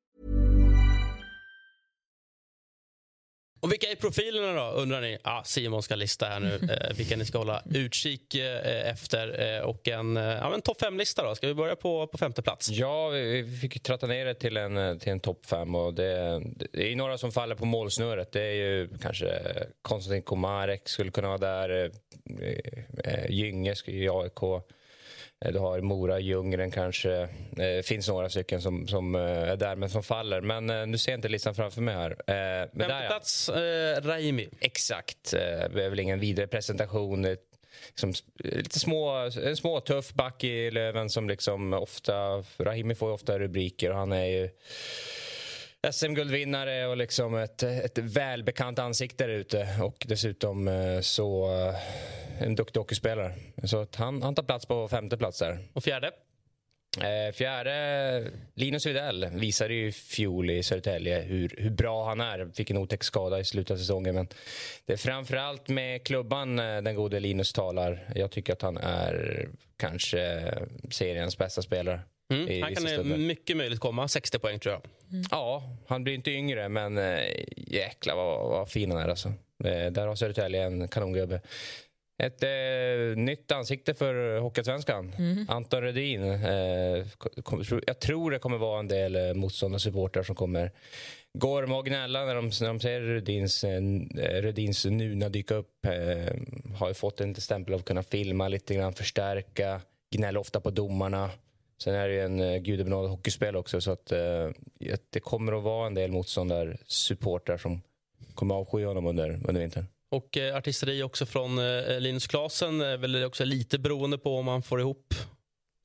Och vilka är profilerna då, undrar ni? Ah, Simon ska lista här nu eh, vilka ni ska hålla utkik eh, efter. Eh, och en, eh, ja, en topp fem-lista då. Ska vi börja på, på femte plats? Ja, vi vi fick tratta ner det till en, eh, till en topp fem. Och det, det är några som faller på målsnöret. Det är ju kanske Konstantin Komarek skulle kunna vara där. eh, eh, Gynge i AIK. Eh, Du har Mora, Ljunggren kanske. Det finns några stycken som, som eh, är där men som faller. Men eh, nu ser jag inte listan framför mig här. Eh, Men Femte plats, eh, Raimi. Exakt. Eh, Det är väl ingen vidare presentation. Eh, Liksom, lite små, en småtuff back i Löven som liksom ofta... Rahimi får ju ofta rubriker och han är ju SM-guldvinnare och liksom ett, ett välbekant ansikte där ute. Och dessutom eh, så eh, en duktig hockeyspelare. Så han, han tar plats på femte plats där. Och fjärde? Eh, fjärde, Linus Widell visade ju fjol i Södertälje hur, hur bra han är. Fick en otäck skada i slutet av säsongen. Men det är framförallt med klubban den gode Linus talar. Jag tycker att han är kanske seriens bästa spelare. I Mm. Han kan stunder. mycket möjligt komma. 60 poäng tror jag. Ja, han blir inte yngre, men äh, jäklar vad, vad fin han är. Alltså. Eh, där har Södertälje en kanongubbe. Ett eh, nytt ansikte för Hockeyallsvenskan. Anton Rödin. Eh, kom, jag tror det kommer vara en del eh, motståndarsupportrar som kommer gorma och gnälla när de, när de ser Rödins, eh, Rödins Nuna dyka upp. Har ju fått en stämpel av att kunna filma lite grann, förstärka, gnäller ofta på domarna. Sen är det ju en eh, gudabenådad hockeyspel också så att, eh, det kommer att vara en del motståndarsupportrar som kommer avsky honom under, under vintern. Och eh, artisteri också från eh, Linus Klasen. är väl också lite beroende på om man får ihop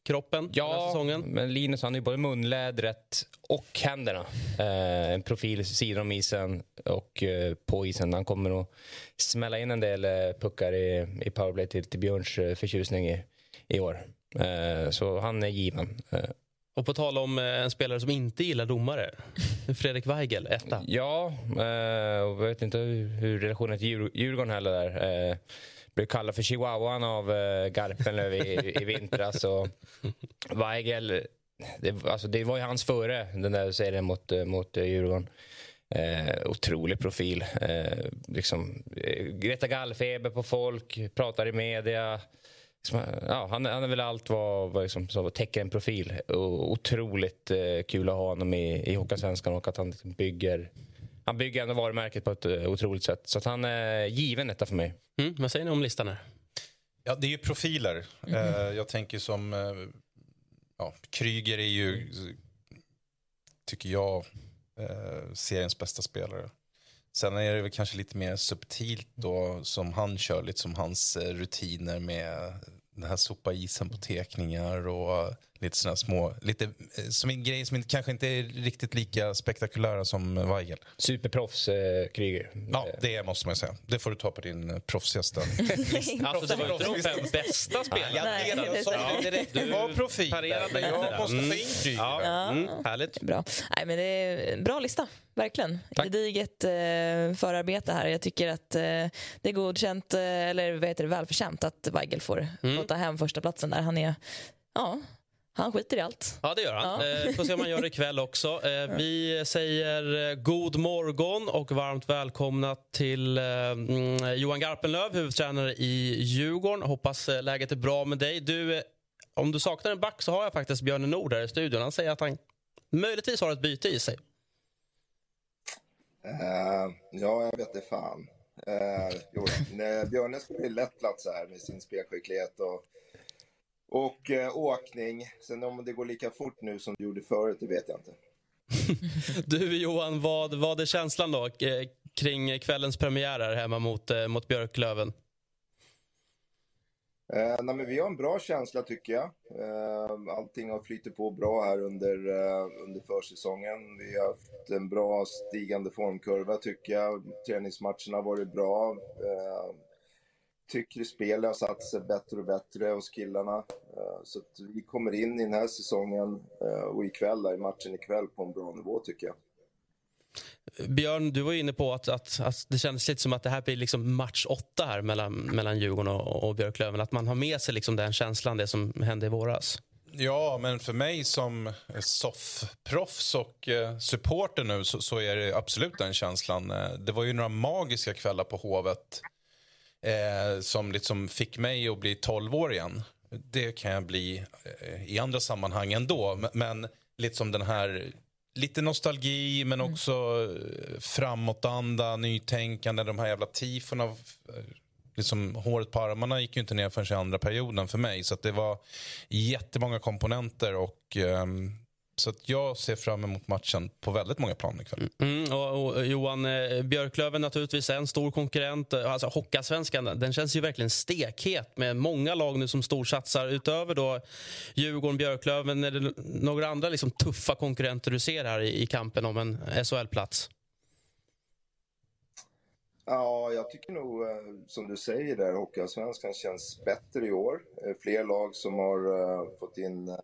kroppen Ja, säsongen. men Linus han har ju både munlädret och händerna. Eh, en profil sidan om isen och eh, på isen. Han kommer att smälla in en del eh, puckar i, i powerplay till, till Björns eh, förtjusning i, i år. Eh, så han är given. Eh, Och på tal om eh, en spelare som inte gillar domare. Fredrik Weigel, etta. Ja, eh, jag vet inte hur, hur relationen till Djur, Djurgården heller där. Eh, blev kallad för chihuahuan av eh, Garpenlöv i, i vintras. Och Weigel, det, alltså, det var ju hans före den där serien mot, mot Djurgården. Eh, otrolig profil. Eh, liksom, Greta gallfeber på folk, pratar i media. Ja, han, han är väl allt vad, vad liksom, som täcker en profil. Och, otroligt eh, kul att ha honom i, i Hockeyallsvenskan och att han liksom bygger han bygger ändå varumärket på ett eh, otroligt sätt. Så att han är given etta för mig. Mm, vad säger ni om listan här? Ja, det är ju profiler. Eh, jag tänker som... Eh, ja, Kryger är ju, tycker jag, eh, seriens bästa spelare. Sen är det väl kanske lite mer subtilt då, som han kör, lite som hans rutiner med den här sopa isen på tekningar och lite sådana små, lite eh, som en grej som inte, kanske inte är riktigt lika spektakulära som Weigel. Superproffs eh, Kryger. Ja, det måste man ju säga. Det får du ta på din eh, proffsigaste Alltså, det var inte de fem bästa spelarna. Nej. Jag sa Nej. inte direkt det var profil. parerade men jag måste Mm. få in Kryger. Ja, mm, härligt. Bra. Nej, men det är en bra lista, verkligen. Gediget eh, förarbete här. Jag tycker att eh, det är godkänt, eh, eller vad heter det, välförtjänt att Weigel får, får ta hem första platsen där. Han är, ja, han skiter i allt. Ja, det gör han. Ja. Eh, får se om han gör det ikväll också. Eh, vi säger eh, god morgon och varmt välkomna till mm, Johan Garpenlöv, huvudtränare i Djurgården. Hoppas läget är bra med dig. Du, om du saknar en back så har jag faktiskt Björn Nord här i studion. Han säger att han möjligtvis har ett byte i sig. Eh, ja, jag vet det fan. Uh, jo, Björne skulle ju lätt platsa här med sin spelskicklighet och, och eh, åkning. Sen om det går lika fort nu som det gjorde förut, det vet jag inte. Du Johan, vad, vad är känslan då eh, kring kvällens premiär här hemma mot, eh, mot Björklöven? Eh, nej, men vi har en bra känsla tycker jag. Eh, allting har flyttit på bra här under, eh, under försäsongen. Vi har haft en bra stigande formkurva tycker jag. Träningsmatcherna har varit bra. Eh, tycker spelet har satt sig bättre och bättre hos killarna. Eh, så att vi kommer in i den här säsongen eh, och ikväll, i matchen ikväll, på en bra nivå tycker jag. Björn, du var ju inne på att, att, att det kändes lite som att det här blir liksom match åtta här mellan, mellan Djurgården och, och Björklöven. Att man har med sig liksom den känslan, det som hände i våras. Ja, men för mig som soffproffs och eh, supporter nu så, så, är det absolut den känslan. Det var ju några magiska kvällar på Hovet eh, som liksom fick mig att bli 12 år igen. Det kan jag bli eh, i andra sammanhang ändå, men, men lite som den här lite nostalgi men mm. också mm. framåtanda, nytänkande, de här jävla tifona liksom, håret på armarna gick ju inte ner förrän i andra perioden för mig. Så det var jättemånga komponenter och um, så att jag ser fram emot matchen på väldigt många plan ikväll. Mm, mm, och, och, Johan eh, Björklöven naturligtvis en stor konkurrent. Alltså, Hockeyallsvenskan den känns ju verkligen stekhet med många lag nu som storsatsar. Utöver då Djurgården, Björklöven, är det några andra liksom, tuffa konkurrenter du ser här i, i kampen om en SHL-plats? Ja, jag tycker nog eh, som du säger där, Hockeyallsvenskan känns bättre i år. Eh, fler lag som har uh, fått in uh,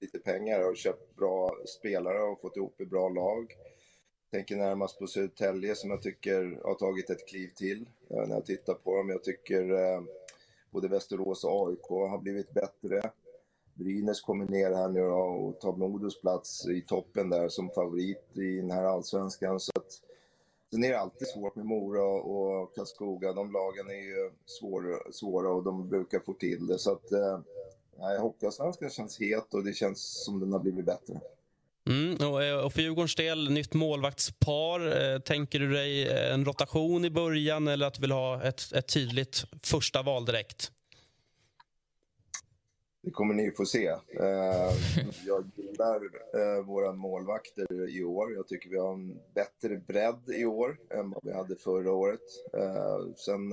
lite pengar och köpt bra spelare och fått ihop ett bra lag. Jag tänker närmast på Södertälje som jag tycker har tagit ett kliv till eh, när jag tittar på dem. Jag tycker eh, både Västerås och AIK har blivit bättre. Brynäs kommer ner här nu och tar Modos plats i toppen där som favorit i den här allsvenskan. Så att Sen är det alltid svårt med Mora och Karlskoga. De lagen är ju svåra, svåra och de brukar få till det. Så att eh, Hockeyallsvenskan känns het och det känns som den har blivit bättre. Mm, och, eh, för Djurgårdens del, nytt målvaktspar. Eh, tänker du dig en rotation i början eller att du vill ha ett, ett tydligt första val direkt? Det kommer ni få se. Eh, jag gillar eh, våra målvakter i år. Jag tycker vi har en bättre bredd i år än vad vi hade förra året. Eh, sen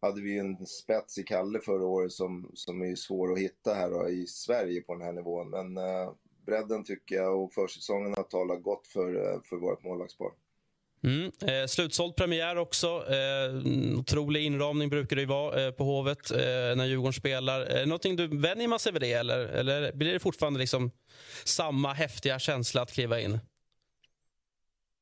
hade vi en spets i Kalle förra året som, som är svår att hitta här då, i Sverige på den här nivån. Men eh, bredden tycker jag och försäsongen har talat gott för, eh, för vårt målvaktspar. Mm. Eh, slutsåld premiär också. Eh, otrolig inramning brukar det ju vara eh, på Hovet eh, när Djurgården spelar. Eh, någonting du vänjer man sig vid det eller, eller blir det fortfarande liksom samma häftiga känsla att kliva in?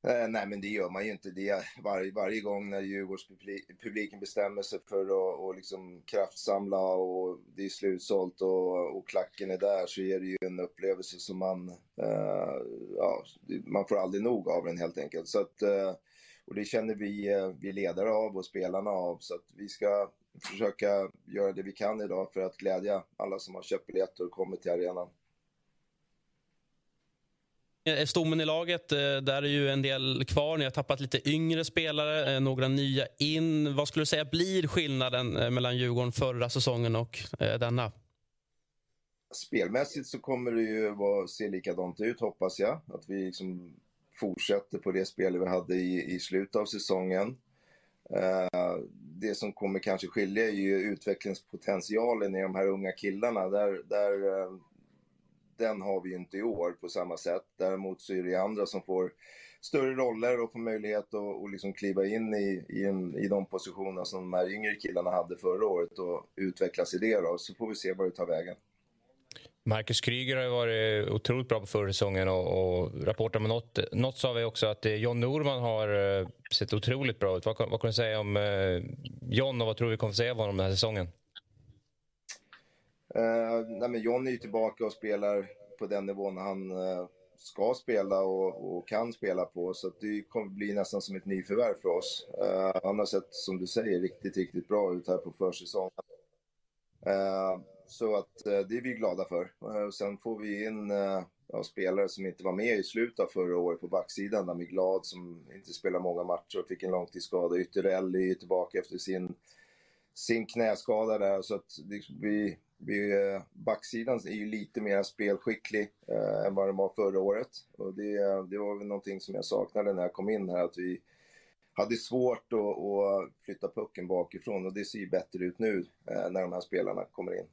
Eh, nej, men det gör man ju inte. Det var, varje gång när Djurgårdspubliken bestämmer sig för att och liksom kraftsamla och det är slutsålt och, och klacken är där så är det ju en upplevelse som man, eh, ja, man får aldrig nog av den helt enkelt. Så att, eh, och det känner vi, eh, vi ledare av och spelarna av så att vi ska försöka göra det vi kan idag för att glädja alla som har köpt biljetter och kommit till arenan. Eh, stommen i laget, eh, där är ju en del kvar. Ni har tappat lite yngre spelare, eh, några nya in. Vad skulle du säga blir skillnaden mellan Djurgården förra säsongen och denna? Spelmässigt så kommer det ju vara, se likadant ut hoppas jag. Att vi liksom fortsätter på det spel vi hade i, i slutet av säsongen. det som kommer kanske skilja är ju utvecklingspotentialen i de här unga killarna. Där, där den har vi inte i år på samma sätt. Däremot så är det andra som får större roller och får möjlighet att och liksom kliva in i, i, en, i de positioner som de här yngre killarna hade förra året och utvecklas i det då. Så får vi se var det tar vägen. Marcus Kryger har varit otroligt bra på förra säsongen och, och rapporter med något, något sa vi också att eh, John Norman har eh, sett otroligt bra ut. Vad, vad kan du säga om eh, John och vad tror vi kommer få säga av honom den här säsongen? Eh, nej men John är ju tillbaka och spelar på den nivån han eh, ska spela och, och, kan spela på. Så det kommer bli nästan som ett nyförvärv för oss. Eh, han har sett, som du säger, riktigt, riktigt bra ut här på försäsongen. Eh, så att eh, det är vi glada för. Eh, sen får vi in eh, ja, spelare som inte var med i slutet av förra året på backsidan. Dami Glad som inte spelar många matcher och fick en långtidsskada. Ytterelli är tillbaka efter sin, sin knäskada där. Så att det, vi, backsidan är ju lite mer spelskicklig eh, än vad den var förra året. Och det, det var väl någonting som jag saknade när jag kom in här, att vi hade svårt att, att flytta pucken bakifrån och det ser ju bättre ut nu eh, när de här spelarna kommer in.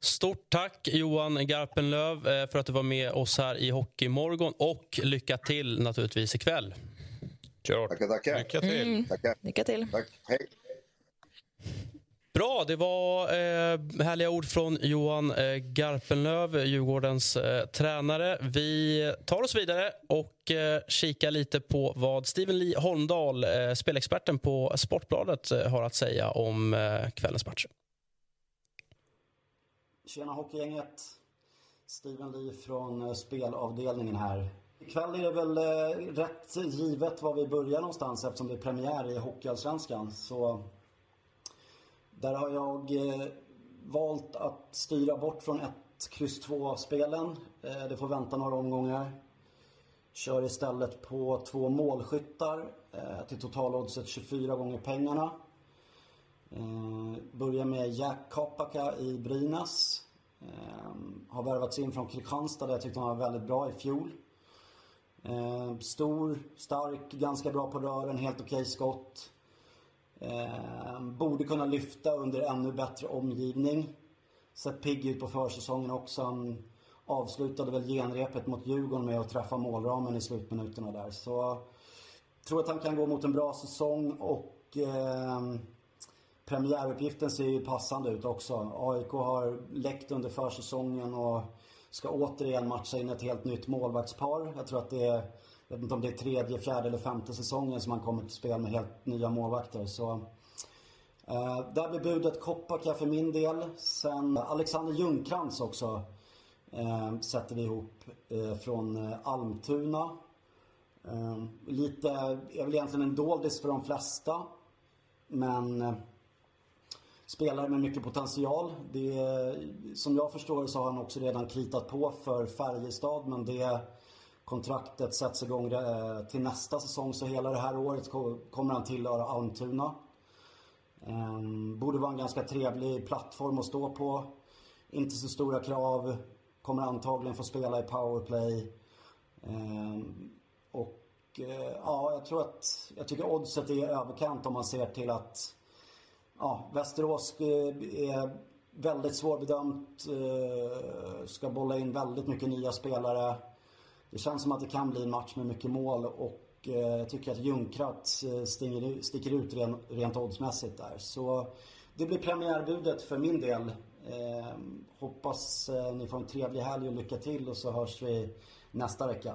Stort tack Johan Garpenlöv eh, för att du var med oss här i Hockeymorgon och lycka till naturligtvis ikväll. Kör. Tackar, tackar. Lycka till. Mm. Tackar. Lycka till. Tack. Hej. Bra, det var eh, härliga ord från Johan eh, Garpenlöv, Djurgårdens eh, tränare. Vi tar oss vidare och eh, kikar lite på vad Steven Lee Holmdahl, eh, spelexperten på Sportbladet, eh, har att säga om eh, kvällens match. Tjena hockeygänget! Steven Lee från eh, spelavdelningen här. Ikväll är det väl eh, rätt givet var vi börjar någonstans eftersom det är premiär i Hockeyallsvenskan. Så där har jag eh, valt att styra bort från 1, X 2-spelen. Det får vänta några omgångar. Kör istället på två målskyttar eh, till totaloddset 24 gånger pengarna. Eh, börjar med Jack Kapaka i Brynäs. Eh, har värvats in från Kristianstad där jag tyckte han var väldigt bra i fjol. Stor, stark, ganska bra på rören, helt okej okay skott. Ehm, borde kunna lyfta under ännu bättre omgivning. Sett pigg ut på försäsongen också. Han avslutade väl genrepet mot Djurgården med att träffa målramen i slutminuterna där. Så jag tror att han kan gå mot en bra säsong och eh, premiäruppgiften ser ju passande ut också. AIK har läckt under försäsongen och ska återigen matcha in ett helt nytt målvaktspar. Jag tror att det är, jag vet inte om det är tredje, fjärde eller femte säsongen som han kommer till spel med helt nya målvakter. Så, eh, där blir budet Kopparka för min del. Sen Alexander Ljungkrantz också eh, sätter vi ihop eh, från eh, Almtuna. Eh, lite, är väl egentligen en doldis för de flesta. Men eh, spelare med mycket potential. Det, som jag förstår så har han också redan kritat på för Färjestad men det kontraktet sätts igång eh, till nästa säsong så hela det här året kommer han tillhöra Almtuna. Ehm, borde vara en ganska trevlig plattform att stå på. Inte så stora krav. Kommer antagligen få spela i powerplay. Ehm, och eh, ja, jag tror att, jag tycker oddset är överkant om man ser till att ja, Västerås eh, är väldigt svårbedömt. Eh, ska bolla in väldigt mycket nya spelare. Det känns som att det kan bli en match med mycket mål och eh, jag tycker att Ljungkratz eh, sticker ut rent oddsmässigt där. Så det blir premiärbudet för min del. Eh, hoppas ni får en trevlig helg och lycka till och så hörs vi nästa vecka.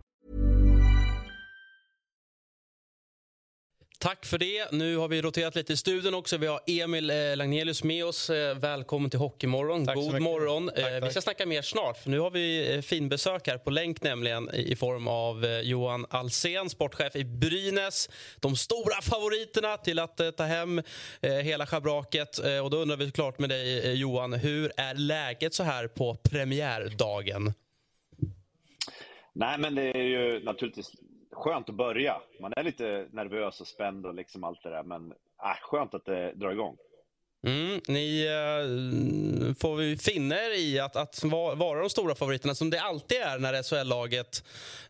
Tack för det. Nu har vi roterat lite i studion också. Vi har Emil eh, Lagnelius med oss. Eh, välkommen till Hockeymorgon. Tack God morgon. Tack, tack. Vi ska snacka mer snart, för nu har vi finbesök här på länk nämligen i form av Johan Alsen, sportchef i Brynäs. De stora favoriterna till att ta hem hela schabraket. Och då undrar vi klart med dig Johan, hur är läget så här på premiärdagen? Nej, men det är ju naturligtvis skönt att börja. Man är lite nervös och spänd och liksom allt det där, men äh, skönt att det drar igång. Mm, ni eh, får vi finna er i att, att vara de stora favoriterna som det alltid är när SHL-laget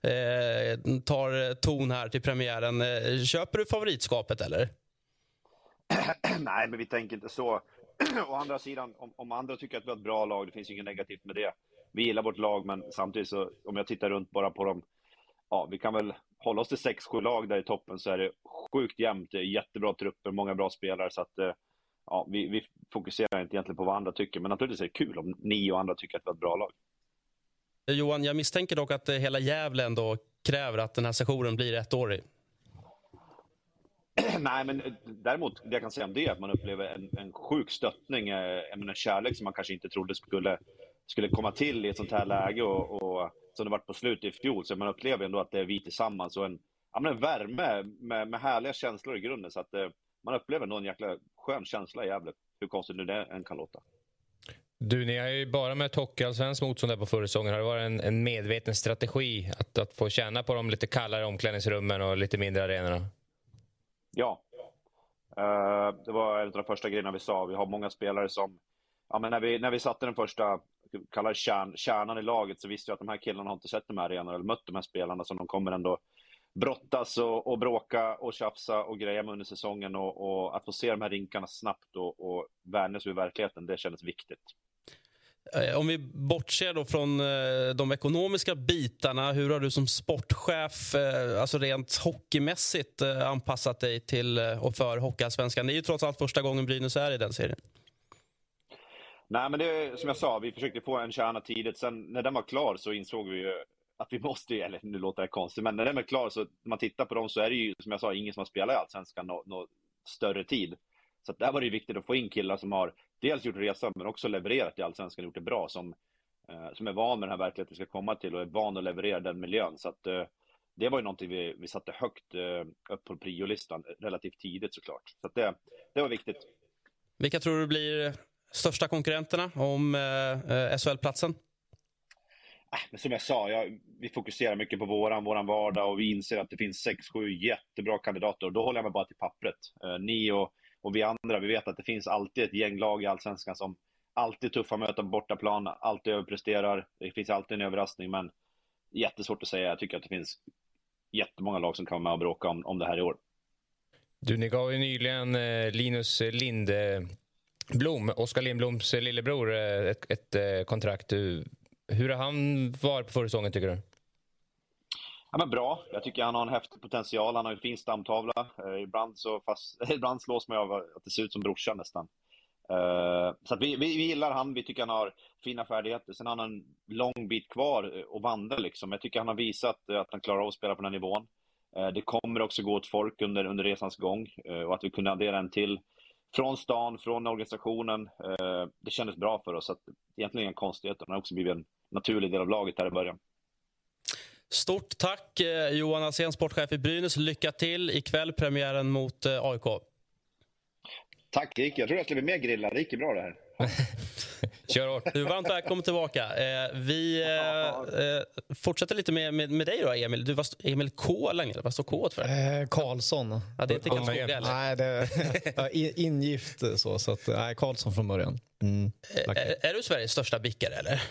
eh, tar ton här till premiären. Eh, köper du favoritskapet eller? Nej, men vi tänker inte så. Å andra sidan, om, om, andra tycker att vi har ett bra lag, det finns inget negativt med det. Vi gillar vårt lag, men samtidigt så om jag tittar runt bara på dem, ja, vi kan väl hålla oss till 6-7 lag där i toppen så är det sjukt jämnt. Jättebra trupper, många bra spelare. Så att, eh, ja, vi, vi fokuserar inte egentligen på vad andra tycker, men naturligtvis är det kul om ni och andra tycker att vi har ett bra lag. Eh, Johan, jag misstänker dock att eh, hela Gävle ändå kräver att den här sessionen blir ettårig. Nej, men däremot, det jag kan säga om det är att man upplever en, en sjuk stöttning, en kärlek som man kanske inte trodde skulle, skulle komma till i ett sånt här läge. Och, och som det varit på slutet i fjol. Så man upplever ändå att det är vi tillsammans och en, ja, men en värme med, med härliga känslor i grunden. Så att eh, man upplever nog en jäkla skön känsla i Gävle, hur konstigt nu det än kan låta. Du, ni har ju bara med hockeyallsvensk motstånd där på förra säsongen. Har det varit en, en, medveten strategi att, att få känna på de lite kallare omklädningsrummen och lite mindre arenorna? Ja. Uh, det var en av de första grejerna vi sa. Vi har många spelare som... Ja, men när, vi, när vi satte den första kallar kärn, kärnan i laget så visste jag att de här killarna har inte sett de här arenorna eller mött de här spelarna så de kommer ändå brottas och, och bråka och tjafsa och greja med under säsongen och, och att få se de här rinkarna snabbt och, och vänjas vid verkligheten, det kändes viktigt. Eh, om vi bortser då från eh, de ekonomiska bitarna, hur har du som sportchef, eh, alltså rent hockeymässigt, anpassat dig till och för Hockeyallsvenskan? Det är ju trots allt första gången Brynäs är i den serien. Nej, men det är som jag sa, vi försökte få en kärna tidigt. Sen när den var klar så insåg vi ju att vi måste, eller nu låter det konstigt, men när den är klar så när man tittar på dem så är det ju som jag sa ingen som har spelat i Allsvenskan någon nå större tid. Så där var det viktigt att få in killar som har dels gjort resan men också levererat i Allsvenskan och gjort det bra. Som, eh, som är van med den här verkligheten vi ska komma till och är van att leverera den miljön. Så att, eh, det var ju någonting vi, vi satte högt eh, upp på priolistan relativt tidigt såklart. Så att det, det var viktigt. Vilka tror du blir största konkurrenterna om eh, SHL-platsen? Äh, som jag sa, jag, vi fokuserar mycket på våran, våran vardag och vi inser att det finns sex, sju jättebra kandidater och då håller jag mig bara till pappret. Eh, ni och och vi andra, vi vet att det finns alltid ett gäng lag i Allsvenskan som alltid tuffa möten på bortaplan, alltid överpresterar. Det finns alltid en överraskning, men jättesvårt att säga. Jag tycker att det finns jättemånga lag som kan vara med och bråka om, om det här i år. Du, ni gav ju nyligen eh, Linus Blom, Oskar Lindbloms lillebror, eh, ett, ett, eh, kontrakt. Hur har han varit på försäsongen, tycker du? Ja, men bra. Jag tycker han har en häftig potential. Han har en fin stamtavla. Eh, ibland, så fast, ibland slås man av att det ser ut som brorsan nästan. Eh, så vi, vi, vi, gillar han. Vi tycker han har fina färdigheter. Sen har han en lång bit kvar eh, att vandra. Liksom. Jag tycker han har visat att han klarar av att spela på den här nivån. Eh, det kommer också gå åt folk under, under resans gång. Eh, och att vi kunde addera en till från stan, från organisationen. Eh, det kändes bra för oss. Så att, egentligen inga konstigheter. Han har också blivit en naturlig del av laget här i början. Stort tack eh, Johan Alsen, sportchef i Brynäs. Lycka till ikväll, premiären mot eh, AIK. Tack, det gick. Jag tror jag skulle bli mer grillad. Det gick bra det här. Kör hårt. Du varmt välkommen tillbaka. Eh, vi eh, fortsätter lite med, med, med, dig då, Emil. Du var Emil K länge. Vad står K för? Eh, Karlsson. Ja, det är inte Karlskoga, eller? Nej, det är ingift så. så att, nej, Karlsson från början. Mm, är, är, du Sveriges största bickare, eller?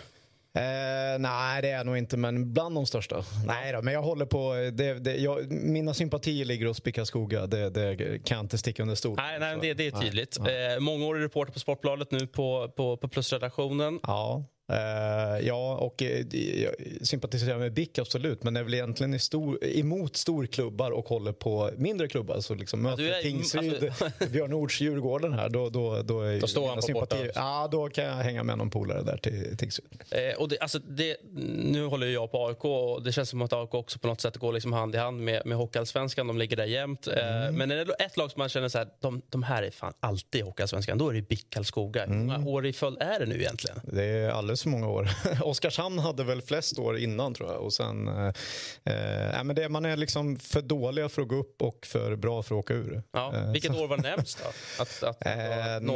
Eh, nej, det är jag nog inte, men bland de största. Nej då, men jag håller på... Det, det, jag, mina sympatier ligger hos Pickaskoga. Det, det kan jag inte sticka under stol. Nej, nej det, det är tydligt. Nej, eh, mångårig reporter på Sportbladet nu på, på, på Plusredaktionen. Ja. Uh, ja, och uh, jag sympatiserar med BIK absolut, men är väl egentligen stor, emot storklubbar och håller på mindre klubbar. Så liksom möter ja, Tingsryd, alltså... Björn Nords Djurgården här, då, då, då, är då står han på sympati... Ja, då kan jag hänga med någon polare där till Tingsryd. Eh, och det, alltså det, nu håller jag på AIK och det känns som att AIK också på något sätt går liksom hand i hand med, med Hockeyallsvenskan. De ligger där jämt. Eh, mm. men är det ett lag som man känner så här, de, de här är fan alltid i Hockeyallsvenskan, då är det BIK Karlskoga. Hur många mm. år i följd är det nu egentligen? Det är alldeles för många år. Oskarshamn hade väl flest år innan tror jag. Och sen, eh, äh, men det, man är liksom för dåliga för att gå upp och för bra för att åka ur. Ja, eh, vilket år var närmst då? Att, att eh, nå?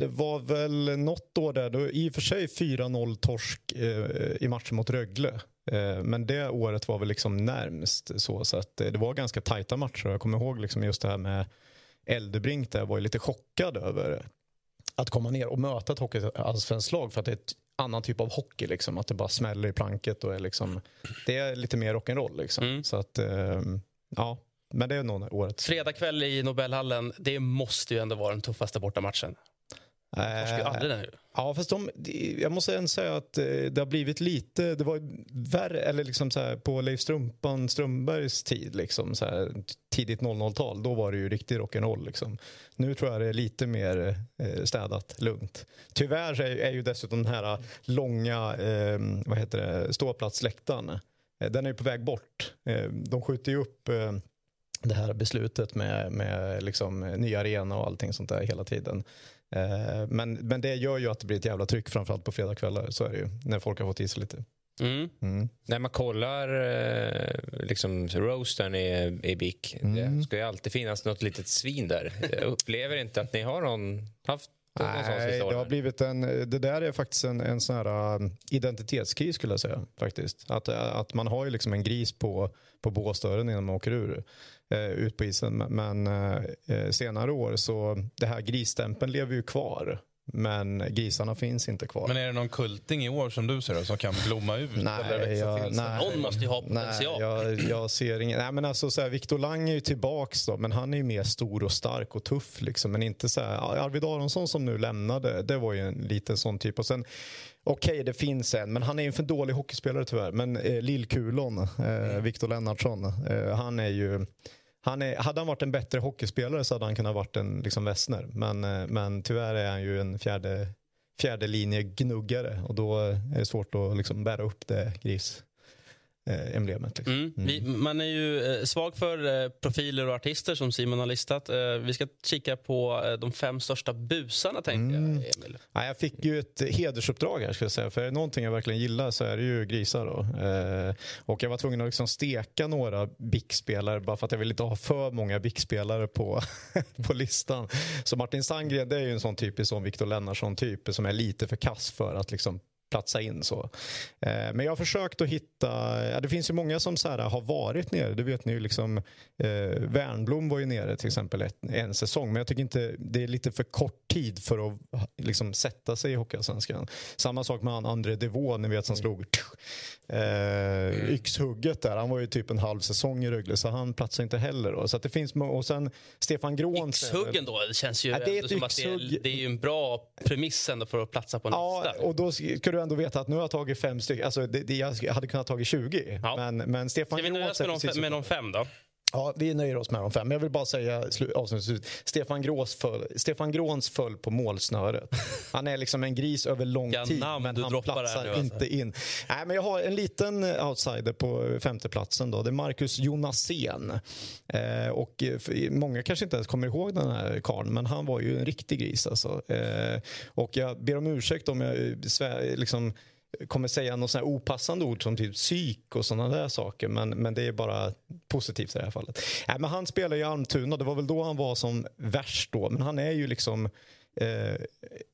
Det var väl något år där, då, i och för sig 4-0 torsk eh, i matchen mot Rögle. Eh, men det året var väl liksom närmst så, så att det var ganska tajta matcher. Jag kommer ihåg liksom just det här med Eldebrink där jag var lite chockad över att komma ner och möta ett hockeyallsvenskt lag för att det är ett annan typ av hockey. Liksom, att det bara smäller i planket. Och är liksom, det är lite mer rock'n'roll. Liksom. Mm. Så att, eh, ja. Men det är nog året. Fredag kväll i Nobelhallen, det måste ju ändå vara den tuffaste bortamatchen. Torskar ju aldrig den Ja, fast de, jag måste ändå säga att eh, det har blivit lite, det var värre, eller liksom så här, på Leif Strumpan Strömbergs tid, liksom, så här, tidigt 00-tal, då var det ju riktig rock'n'roll. Liksom. Nu tror jag det är lite mer eh, städat, lugnt. Tyvärr är, är ju dessutom den här långa eh, vad heter det, ståplatsläktaren, eh, den är ju på väg bort. Eh, de skjuter ju upp eh, det här beslutet med, med liksom, ny arena och allting sånt där hela tiden. Eh, men, men det gör ju att det blir ett jävla tryck framförallt på fredagskvällar. Så är det ju. När folk har fått i sig lite. Mm. Mm. När man kollar eh, liksom, roastern i, i BIK, mm. det ska ju alltid finnas något litet svin där. Jag upplever inte att ni har någon, haft Nej, det har blivit en, det där är faktiskt en, en sån här um, identitetskris skulle jag säga. faktiskt. Att, att man har ju liksom en gris på, på båsdörren innan man åker ur, ut på isen. Men eh, senare år så, det här grisstämpeln lever ju kvar. Men grisarna finns inte kvar. Men är det någon kulting i år som du ser som kan blomma ut eller Nej, växa jag, till nej, Någon måste ju ha potential. Nej, jag, jag ser ingen... Nej, men alltså, så här, Victor Lang är ju tillbaks då, men han är ju mer stor och stark och tuff. Liksom, men inte så här, Arvid Aronsson som nu lämnade, det var ju en liten sån typ. Och sen, Okej, det finns en, men han är ju en för dålig hockeyspelare tyvärr. Men eh, Lillkulon, eh, Victor Lennartsson, eh, han är ju... Han är, hade han varit en bättre hockeyspelare så hade han kunnat varit en liksom Wessner. Men, eh, men tyvärr är han ju en fjärde, fjärde linje gnuggare och då är det svårt att liksom bära upp det gris eh, emblemet. Liksom. Mm. Vi, man är ju eh, svag för eh, profiler och artister som Simon har listat. Eh, vi ska kika på eh, de fem största busarna tänkte jag, Emil. Ja, jag fick ju ett hedersuppdrag här ska jag säga. För är det någonting jag verkligen gillar så är det ju grisar. Då. Eh, och jag var tvungen att liksom steka några BIK-spelare bara för att jag ville inte ha för många BIK-spelare på, på listan. Så Martin Sandgren det är ju en sån typisk sån Victor Lennartsson typ som är lite för kass för att liksom platsa in så. Eh, men jag har försökt att hitta, ja, det finns ju många som så här, har varit nere, det vet ni ju liksom, eh, Wernblom var ju nere till exempel ett, en säsong, men jag tycker inte, det är lite för kort tid för att liksom sätta sig i Hockeyallsvenskan. Samma sak med han André Devaux, ni vet som slog eh, yxhugget där, han var ju typ en halv säsong i Rögle, så han platsar inte heller då. Så det finns, och sen Stefan Gråns... Yxhuggen då, det känns ju Ja, det är som att det är, yxhugg. det är ju en bra premiss ändå för att platsa på en Ja, lista. och då ska du ändå veta att nu har jag tagit fem stycken. Alltså, det, det, jag hade kunnat tagit 20. Men, men Stefan Ska vi nöja oss med de, med de fem då? Ja, vi nöjer oss med de fem. Men jag vill bara säga slu- avslutningsvis. Stefan, Grås föll, Stefan Gråns föll på målsnöret. Han är liksom en gris över lång Vilka tid, namn men han platsar nu, alltså. inte in. Nej, men jag har en liten outsider på femteplatsen. Då. Det är Marcus Jonasén. Eh, och eh, många kanske inte ens kommer ihåg den här karln, men han var ju en riktig gris. Alltså. Eh, och jag ber om ursäkt om jag liksom, kommer säga något här opassande ord som typ psyk och sådana där saker. Men, men det är bara positivt i det här fallet. Äh, men han spelar i Almtuna, det var väl då han var som värst då. Men han är ju liksom eh,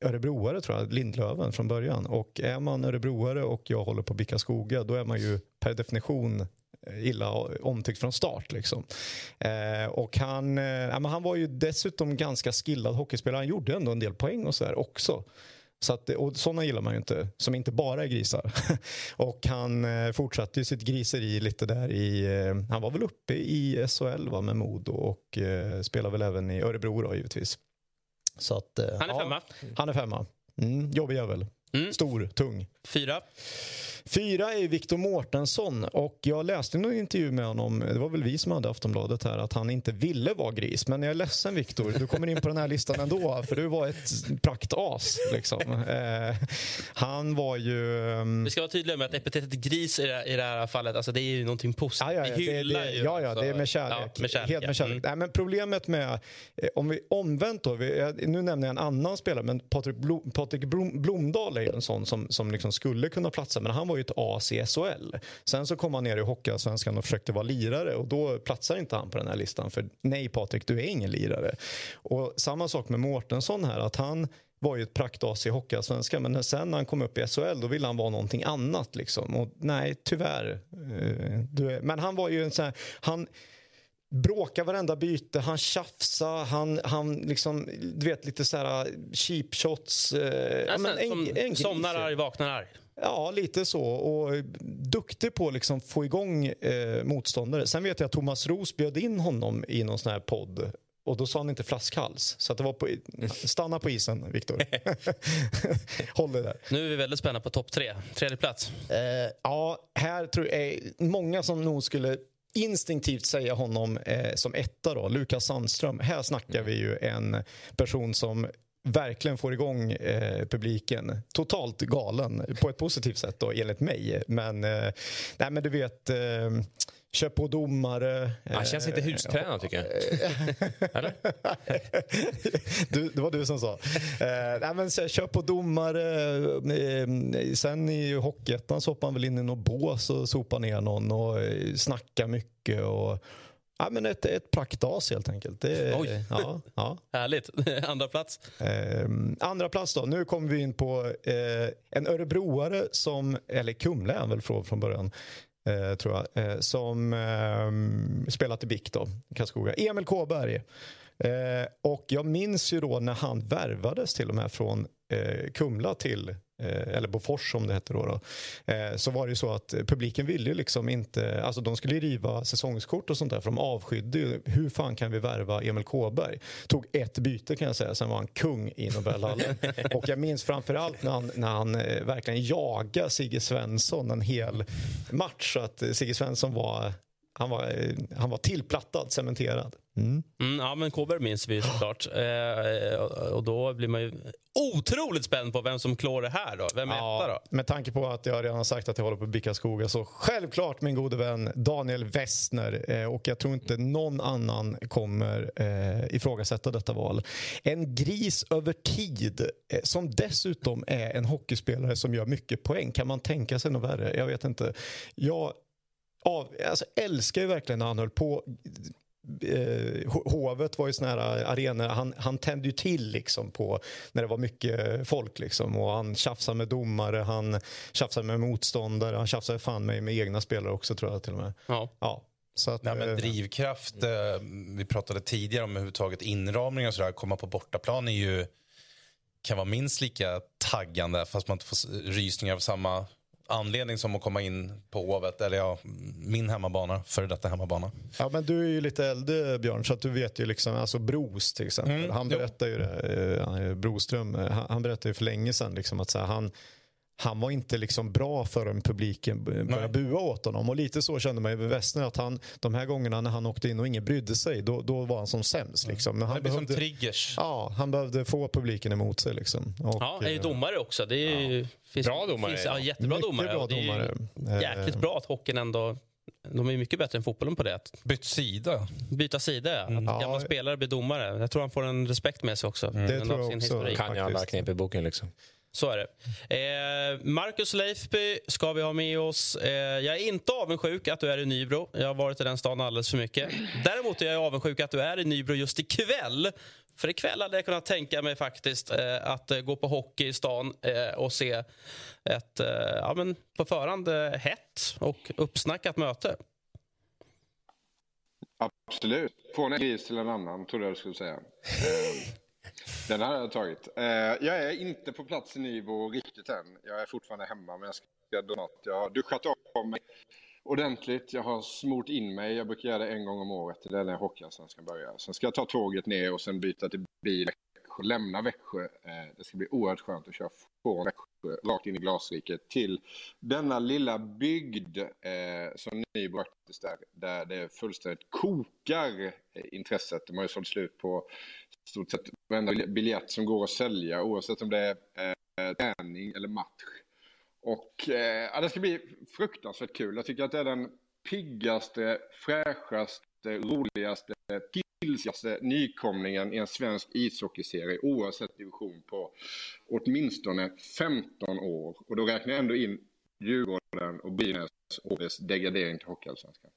örebroare tror jag, Lindlöven från början. Och är man örebroare och jag håller på bicka skoga då är man ju per definition eh, illa omtyckt från start. Liksom. Eh, och han, eh, äh, men han var ju dessutom ganska skillad hockeyspelare. Han gjorde ändå en del poäng och så där också. Så att, och sådana gillar man ju inte, som inte bara är grisar. och han eh, fortsatte ju sitt griseri lite där i, eh, han var väl uppe i SHL va, med Modo och eh, spelar väl även i Örebro då givetvis. Så att, eh, Han är ja, femma. Han är femma. Mm, jobbig jävel. Stor, tung. Fyra. Fyra är Viktor Mårtensson och jag läste någon intervju med honom, det var väl vi som hade Aftonbladet här, att han inte ville vara gris. Men jag är ledsen Viktor, du kommer in på den här listan ändå för du var ett praktas. Liksom. Eh, han var ju... ehm, Vi ska vara tydliga med att epitetet gris i det, i det här fallet, alltså det är ju någonting positivt. Ja, ja, Vi det, hyllar det, ju ja, ja, alltså- det är med kärlek. Ja, med kärlek Helt med kärlek. Mm. Nej, men problemet med, eh, om vi omvänt då, vi, nu nämner jag en annan spelare, men Patrik, Blom, Patrik Blom, Blomdahl är ju en sån som, som liksom skulle kunna platsa, men han var ju ett as i SHL. Sen så kom han ner i Hockeyallsvenskan och försökte vara lirare och då platsar inte han på den här listan, för nej Patrik, du är ingen lirare. Och samma sak med Mårtensson här, att han var ju ett praktas i Hockeyallsvenskan men sen när han kom upp i SHL då ville han vara någonting annat. Liksom. Och nej, tyvärr. Eh, men han var ju en sån här... Han, bråkar varenda byte, han tjafsar, han, han liksom, du vet lite så här cheap shots. Eh, ja, Alltså, men en- som en somnar ja. arg, vaknar arg. Ja, lite så. Och duktig på att liksom få igång eh, motståndare. Sen vet jag att Thomas Roos bjöd in honom i någon sån här podd. Och då sa han inte flaskhals. Så att det var på, stanna på isen, Viktor. Håll dig där. Nu är vi väldigt spända på topp tre. Tredje plats. Eh, ja, här tror jag är många som nog skulle instinktivt säga honom eh, som etta då, Lukas Sandström. Här snackar vi ju en person som verkligen får igång eh, publiken. Totalt galen, på ett positivt sätt då, enligt mig. Men, eh, nej, men du vet, eh, kör på domare. Han känns lite hustränad tycker jag. Eller? du, det var du som sa. Eh, nej, men kör på domare. Eh, sen i Hockeyettan så hoppar han väl in i något bås och sopar ner någon och eh, snackar mycket. Och, ja, men ett, ett praktas helt enkelt. Det, Oj. Ja, ja. Härligt. Andra plats. Eh, andra plats då. Nu kommer vi in på eh, en örebroare som, eller Kumla är han väl från, från början. Eh, tror jag, eh, som eh, spelat i BIK då, Karlskoga. Emil Kåberg. Eh, och jag minns ju då när han värvades till och med från eh, Kumla till eller Bofors som det hette då, då eh, så var det ju så att publiken ville ju liksom inte, alltså de skulle riva säsongskort och sånt där för de avskydde ju, hur fan kan vi värva Emil Kåberg? Tog ett byte kan jag säga, sen var han kung i Nobelhallen. och jag minns framförallt när han, när han eh, verkligen jagade Sigge Svensson en hel match, så att eh, Sigge Svensson var han var, eh, han var tillplattad, cementerad. Mm. Mm, ja, men Kåberg minns vi såklart. Eh, och då blir man ju otroligt spänd på vem som klår det här. då. Vem är Ja, etta då? Med tanke på att jag redan har sagt att jag håller på att bicka skogar så självklart min gode vän Daniel Westner eh, och jag tror inte någon annan kommer eh, ifrågasätta detta val. En gris över tid eh, som dessutom är en hockeyspelare som gör mycket poäng. Kan man tänka sig något värre? Jag vet inte. Jag av, alltså, älskar ju verkligen när han höll på eh, Ho- Hovet var ju sån här arena, han, han tände ju till liksom på när det var mycket folk liksom och han tjafsade med domare, han tjafsade med motståndare, han tjafsade fan med, med egna spelare också tror jag till och med. Ja. ja. Så att, Nej, men eh, drivkraft, eh, vi pratade tidigare om överhuvudtaget inramningar och sådär. Komma på bortaplan är ju, kan vara minst lika taggande fast man inte får rysningar av samma anledning som att komma in på Hovet, eller ja, min hemmabana, före detta hemmabana. Ja, men du är ju lite äldre Björn, så att du vet ju liksom, alltså Bros till exempel. Mm, han jo. berättar ju det, eh, Broström, eh, han, han berättade ju för länge sedan liksom att så här, han, han var inte liksom bra förrän publiken började bua åt honom. Och lite så kände man ju med Westner att han, de här gångerna när han åkte in och ingen brydde sig, då, då var han som sämst. Liksom. Men Det han blir som behövde, triggers. ja, han behövde få publiken emot sig. Liksom. Och, Ja, är ju eh, domare också. Det är ju, finns, Bra domare, Finns, ja, ja. jättebra Mycket domare. bra och det är ju domare. Jäkligt Eh. bra att hockeyn ändå... De är mycket bättre än fotbollen på det. Bytt sida. byta sida, ja. Att Mm. Ja. gamla spelare blir domare. Jag tror han får en respekt med sig också. Det Ändå tror jag också. historik. Kan ju alla knep i boken liksom. Så är det. Eh, Marcus Leifby ska vi ha med oss. Eh, jag är inte avundsjuk att du är i Nybro. Jag har varit i den stan alldeles för mycket. Däremot är jag avundsjuk att du är i Nybro just ikväll. För ikväll hade jag kunnat tänka mig faktiskt eh, att eh, gå på hockey i stan eh, och se ett eh, ja, men på förhand hett och uppsnackat möte. Absolut. Från en gris till en annan, trodde jag du skulle säga. Den hade jag tagit. Eh, Jag är inte på plats i Nybro riktigt än. Jag är fortfarande hemma, men jag ska donat. Jag har duschat av mig ordentligt. Jag har smort in mig. Jag brukar göra det en gång om året. Det är när Hockeyallsvenskan börjar. Sen ska jag ta tåget ner och sen byta till bil och lämna Växjö. Eh, Det ska bli oerhört skönt att köra från Växjö rakt in i glasriket till denna lilla bygd eh, som Nybro faktiskt är. Där det fullständigt kokar eh, intresset. De har ju sålt slut på stort sett varenda biljett som går att sälja oavsett om det är eh, träning eller match. Och eh, ja, det ska bli fruktansvärt kul. Jag tycker att det är den piggaste, fräschaste, roligaste, pilsigaste nykomlingen i en svensk ishockeyserie oavsett division på åtminstone 15 år. Och då räknar jag ändå in Djurgården och Brynäs och dess degradering till Hockeyallsvenskan.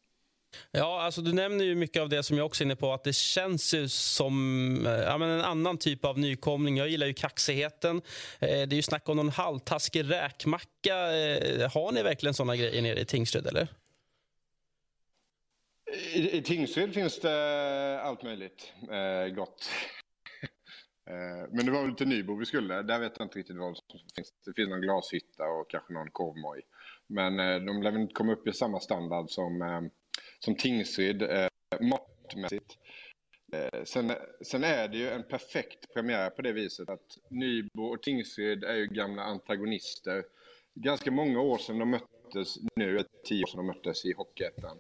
Ja, alltså du nämner ju mycket av det som jag också är inne på. Att det känns ju som eh, ja, men en annan typ av nykomling. Jag gillar ju kaxigheten. Eh, det är ju snack om någon halvtaskig räkmacka. Eh, har ni verkligen såna grejer nere i Tingsryd, eller? I, I Tingsryd finns det allt möjligt eh, gott. Eh, men det var väl till Nybro vi skulle. Där vet jag inte riktigt vad som finns. Det finns någon glashytta och kanske någon korvmoj. Men eh, de lär väl inte komma upp i samma standard som, eh, som Tingsryd eh, matmässigt. Eh, sen, sen är det ju en perfekt premiär på det viset att Nybro och Tingsryd är ju gamla antagonister. Ganska många år sedan de möttes, nu är det tio år sedan de möttes i Hockeyettan.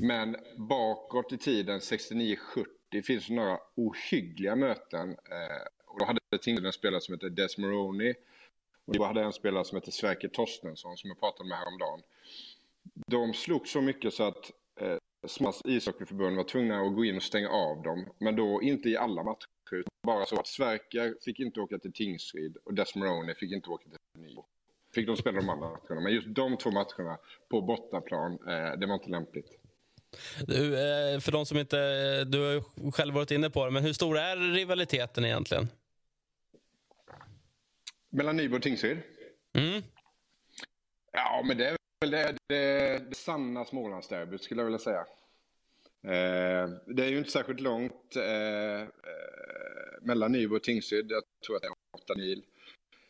Men bakåt i tiden, 69-70, finns det några ohyggliga möten. Eh, och då hade Tingsryd en spelare som hette Desmoroni. Och då hade en spelare som hette Sverker Torstensson som jag pratade med häromdagen. De slog så mycket så att eh, Smas ishockeyförbund var tvungna att gå in och stänga av dem. Men då inte i alla matcher. Bara så att Sverker fick inte åka till Tingsryd och Des Moroni fick inte åka till Nybro. Fick de spela de andra matcherna. Men just de två matcherna på bortaplan, eh, det var inte lämpligt. Du, eh, för de som inte... Du har ju själv varit inne på det, men hur stor är rivaliteten egentligen? Mellan Nybro och Tingsryd? Mm. Ja, men det är det, det, det sanna Smålandsderbyt skulle jag vilja säga. Eh, det är ju inte särskilt långt eh, eh, mellan Nybro och Tingsryd. Jag tror att det är åtta mil.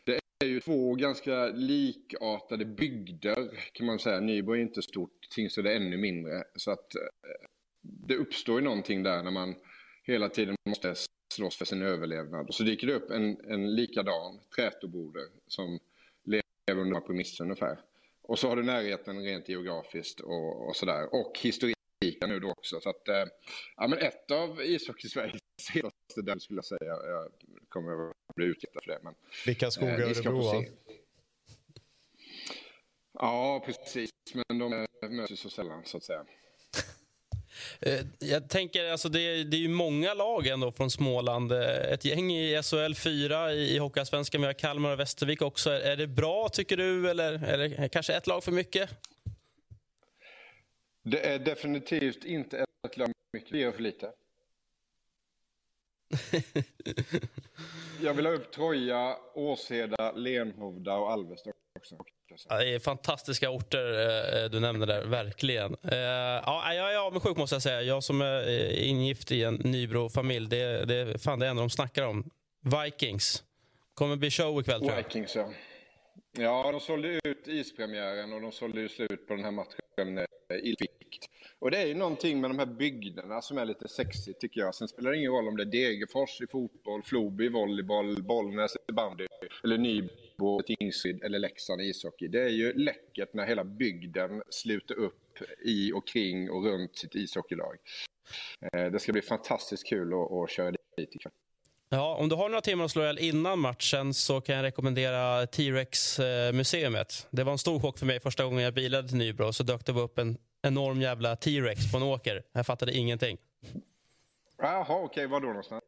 Det är ju två ganska likartade bygder kan man säga. Nybro är inte stort, Tingsryd är ännu mindre. Så att eh, det uppstår ju någonting där när man hela tiden måste slåss för sin överlevnad. Och så dyker det upp en, en likadan trätobroder som lever under de här premisserna ungefär. Och så har du närheten rent geografiskt och, och sådär. Och historiken nu då också. Så att, eh, ja men ett av ishockey-Sveriges hetaste där skulle jag säga. Jag kommer att bli utretad för det. Men, Vilka skogar eh, Örebro se. Ja, precis. Men de möts ju så sällan så att säga. Eh, Jag tänker, alltså det, är- det är ju många lag ändå från Småland. Eh, Ett gäng i SHL 4 i, i Hockeyallsvenskan. Vi har Kalmar och Västervik också. Är, är det bra, tycker du, eller det kanske ett lag för mycket? Det är definitivt inte ett lag mycket, det är för lite. Jag vill ha upp Troja, Åseda, Lenhovda och Alvesta också. Ja, det är fantastiska orter eh, du nämner där, verkligen. Eh, ja, jag är avundsjuk måste jag säga. Jag som är eh, ingift i en Nybro-familj, det, det, fan, det är en de snackar om. Vikings. Kommer bli show ikväll tror jag. Vikings, ja. Ja, de sålde ut ispremiären och de sålde ju slut på den här matchen i vikt. Och det är ju någonting med de här bygderna som är lite sexigt tycker jag. Sen spelar det ingen roll om det är Degerfors i fotboll, Floby i volleyboll, Bollnäs i bandy eller Nybro, Tingsryd eller Leksand i ishockey. Det är ju läckert när hela bygden sluter upp i och kring och runt sitt ishockeylag. Eh, Det ska bli fantastiskt kul att, att köra dit ikväll. Ja, om du har några timmar att slå ihjäl innan matchen så kan jag rekommendera T-Rex-museet. Det var en stor chock för mig första gången jag bilade till Nybro. Så dök det upp en enorm jävla T-Rex på en åker. Jag fattade ingenting. Jaha, okej, var då någonstans?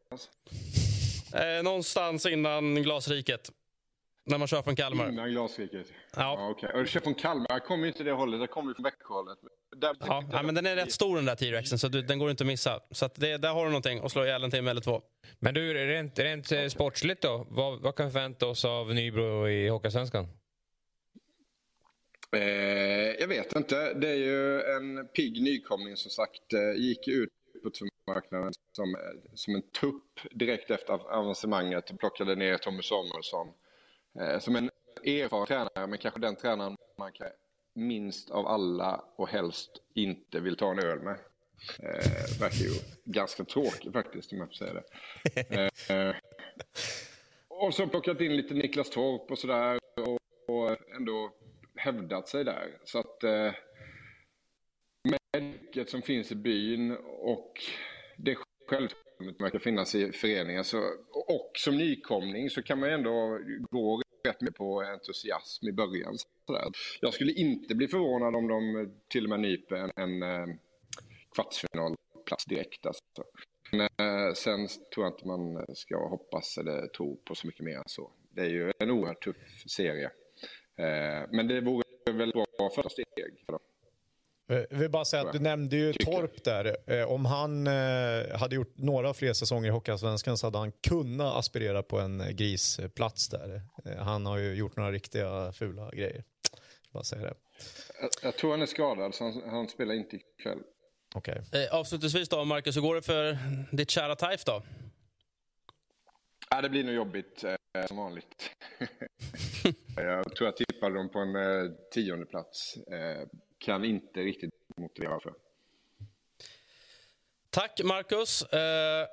Eh, någonstans innan Glasriket. När man kör från Kalmar. Innan Glasriket? Ja. okej. Och du kör från Kalmar? Jag kommer ju inte det hållet, jag kommer ju från Växjöhållet. Där Ja, ja, men den är rätt stor den där T-Rexen, så du, den går inte att missa. Så att det, där har du någonting att slå ihjäl en timme eller två. Men du, rent, rent eh, sportsligt då? Vad, vad kan vi förvänta oss av Nybro i Hockeyallsvenskan? Eh, jag vet inte. Det är ju en pigg nykomling som sagt. Eh, gick ut på marknaden som, eh, som en tupp direkt efter avancemanget och plockade ner Tommy Samuelsson. Eh, som en erfaren tränare, men kanske den tränaren man kan minst av alla och helst inte vill ta en öl med. Eh, verkar ju ganska tråkigt faktiskt om jag får säga det. Eh, och så plockat in lite Niklas Torp och sådär och, och ändå hävdat sig där. Så att eh, med mycket som finns i byn och det självförtroendet som verkar finnas i föreningen så, och som nykomling så kan man ju ändå gå rätt med på entusiasm i början. Sådär. Jag skulle inte bli förvånad om de till och med nyper en, en eh, kvartsfinalplats direkt. Alltså. Men eh, sen tror jag inte man ska hoppas eller tro på så mycket mer än så. Det är ju en oerhört tuff serie. Eh, men det vore väl bra första steg för dem. Eh, Jag vill bara säga att du nämnde ju Torp där. Eh, Om han eh, hade gjort några fler säsonger i Hockeyallsvenskan så hade han kunnat aspirera på en grisplats där. Han har ju gjort några riktiga fula grejer. Bara säga det. Jag, jag tror han är skadad så han, han spelar inte ikväll. Okej. Eh, avslutningsvis då, Marcus, hur går det för ditt kära Taif då? Ja, det blir nog jobbigt eh, som vanligt. jag tror jag tippade dem på en eh, tionde plats. Eh, kan inte riktigt motivera varför. Tack, Marcus. Eh,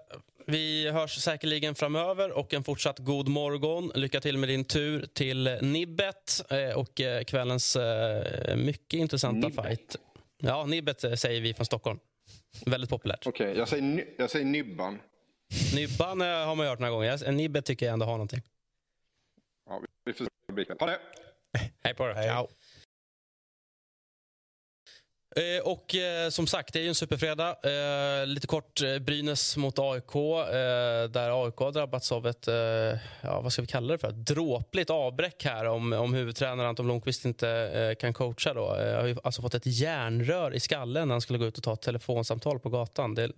vi hörs säkerligen framöver och en fortsatt god morgon. Lycka till med din tur till Nibbet eh, och eh, kvällens eh, mycket intressanta Nibbet? fight. Ja, Nibbet säger vi från Stockholm. Väldigt populärt. Okej, jag, säger, jag säger Nybban. Nibban eh, har man hört några gånger. En Nibbet tycker jag ändå har någonting. Ja, vi får se. Ha det! Hej på dig. Ciao. Eh, och eh, som sagt, det är ju en superfredag. Eh, lite kort, eh, Brynäs mot AIK. Eh, där AIK har drabbats av ett, eh, ja, vad ska vi kalla det för, dråpligt avbräck här om, om huvudtränaren Anton Blomqvist inte eh, kan coacha. Då. Eh, har ju alltså fått ett järnrör i skallen när han skulle gå ut och ta ett telefonsamtal på gatan. Det,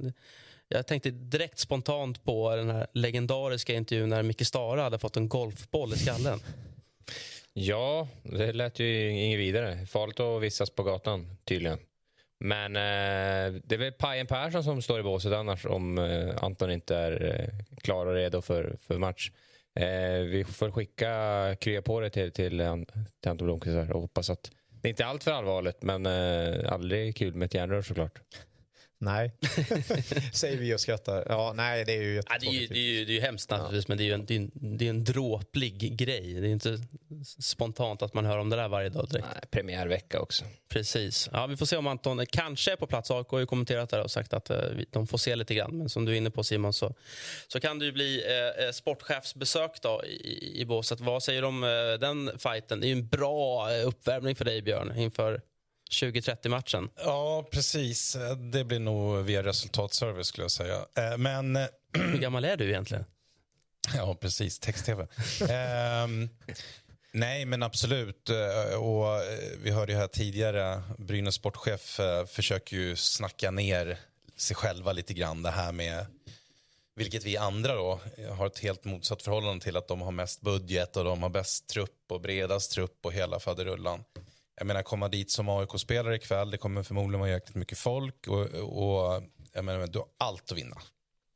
jag tänkte direkt spontant på den här legendariska intervjun när Micke Stara hade fått en golfboll i skallen. Ja, det lät ju inget vidare. Farligt att vistas på gatan tydligen. Men eh, det är väl Pajen Persson som står i båset annars om eh, Anton inte är eh, klar och redo för, för match. Eh, vi får skicka krya på det till, till, till Anton Blomqvist och hoppas att det inte är allt för allvarligt men eh, aldrig kul med ett järnrör såklart. Nej, säger vi och skrattar. Ja, nej, det är ju ja, det, är ju, det, är ju, det är ju hemskt naturligtvis, men det är ju en, det är en, det är en dråplig grej. Det är inte spontant att man hör om det där varje dag direkt. Nej, premiärvecka också. Precis. Ja, vi får se om Anton kanske är på plats. AIK har ju kommenterat det och sagt att uh, de får se lite grann. Men som du är inne på Simon så, så kan det ju bli uh, sportchefsbesök då i, i båset. Vad säger du om uh, den fighten? Det är ju en bra uppvärmning för dig Björn inför 2030 matchen Ja, precis. Det blir nog via resultatservice skulle jag säga. Eh, men... Eh, Hur gammal är du egentligen? Ja, precis. Text-tv. um, nej, men absolut. Eh, och vi hörde ju här tidigare, Brynäs sportchef försöker ju snacka ner sig själva lite grann. Det här med vilket vi andra då har ett helt motsatt förhållande till att de har mest budget och de har bäst trupp och bredast trupp och hela faderullan. Jag menar komma dit som AIK-spelare ikväll, det kommer förmodligen vara jäkligt mycket folk och, och jag menar, du har allt att vinna.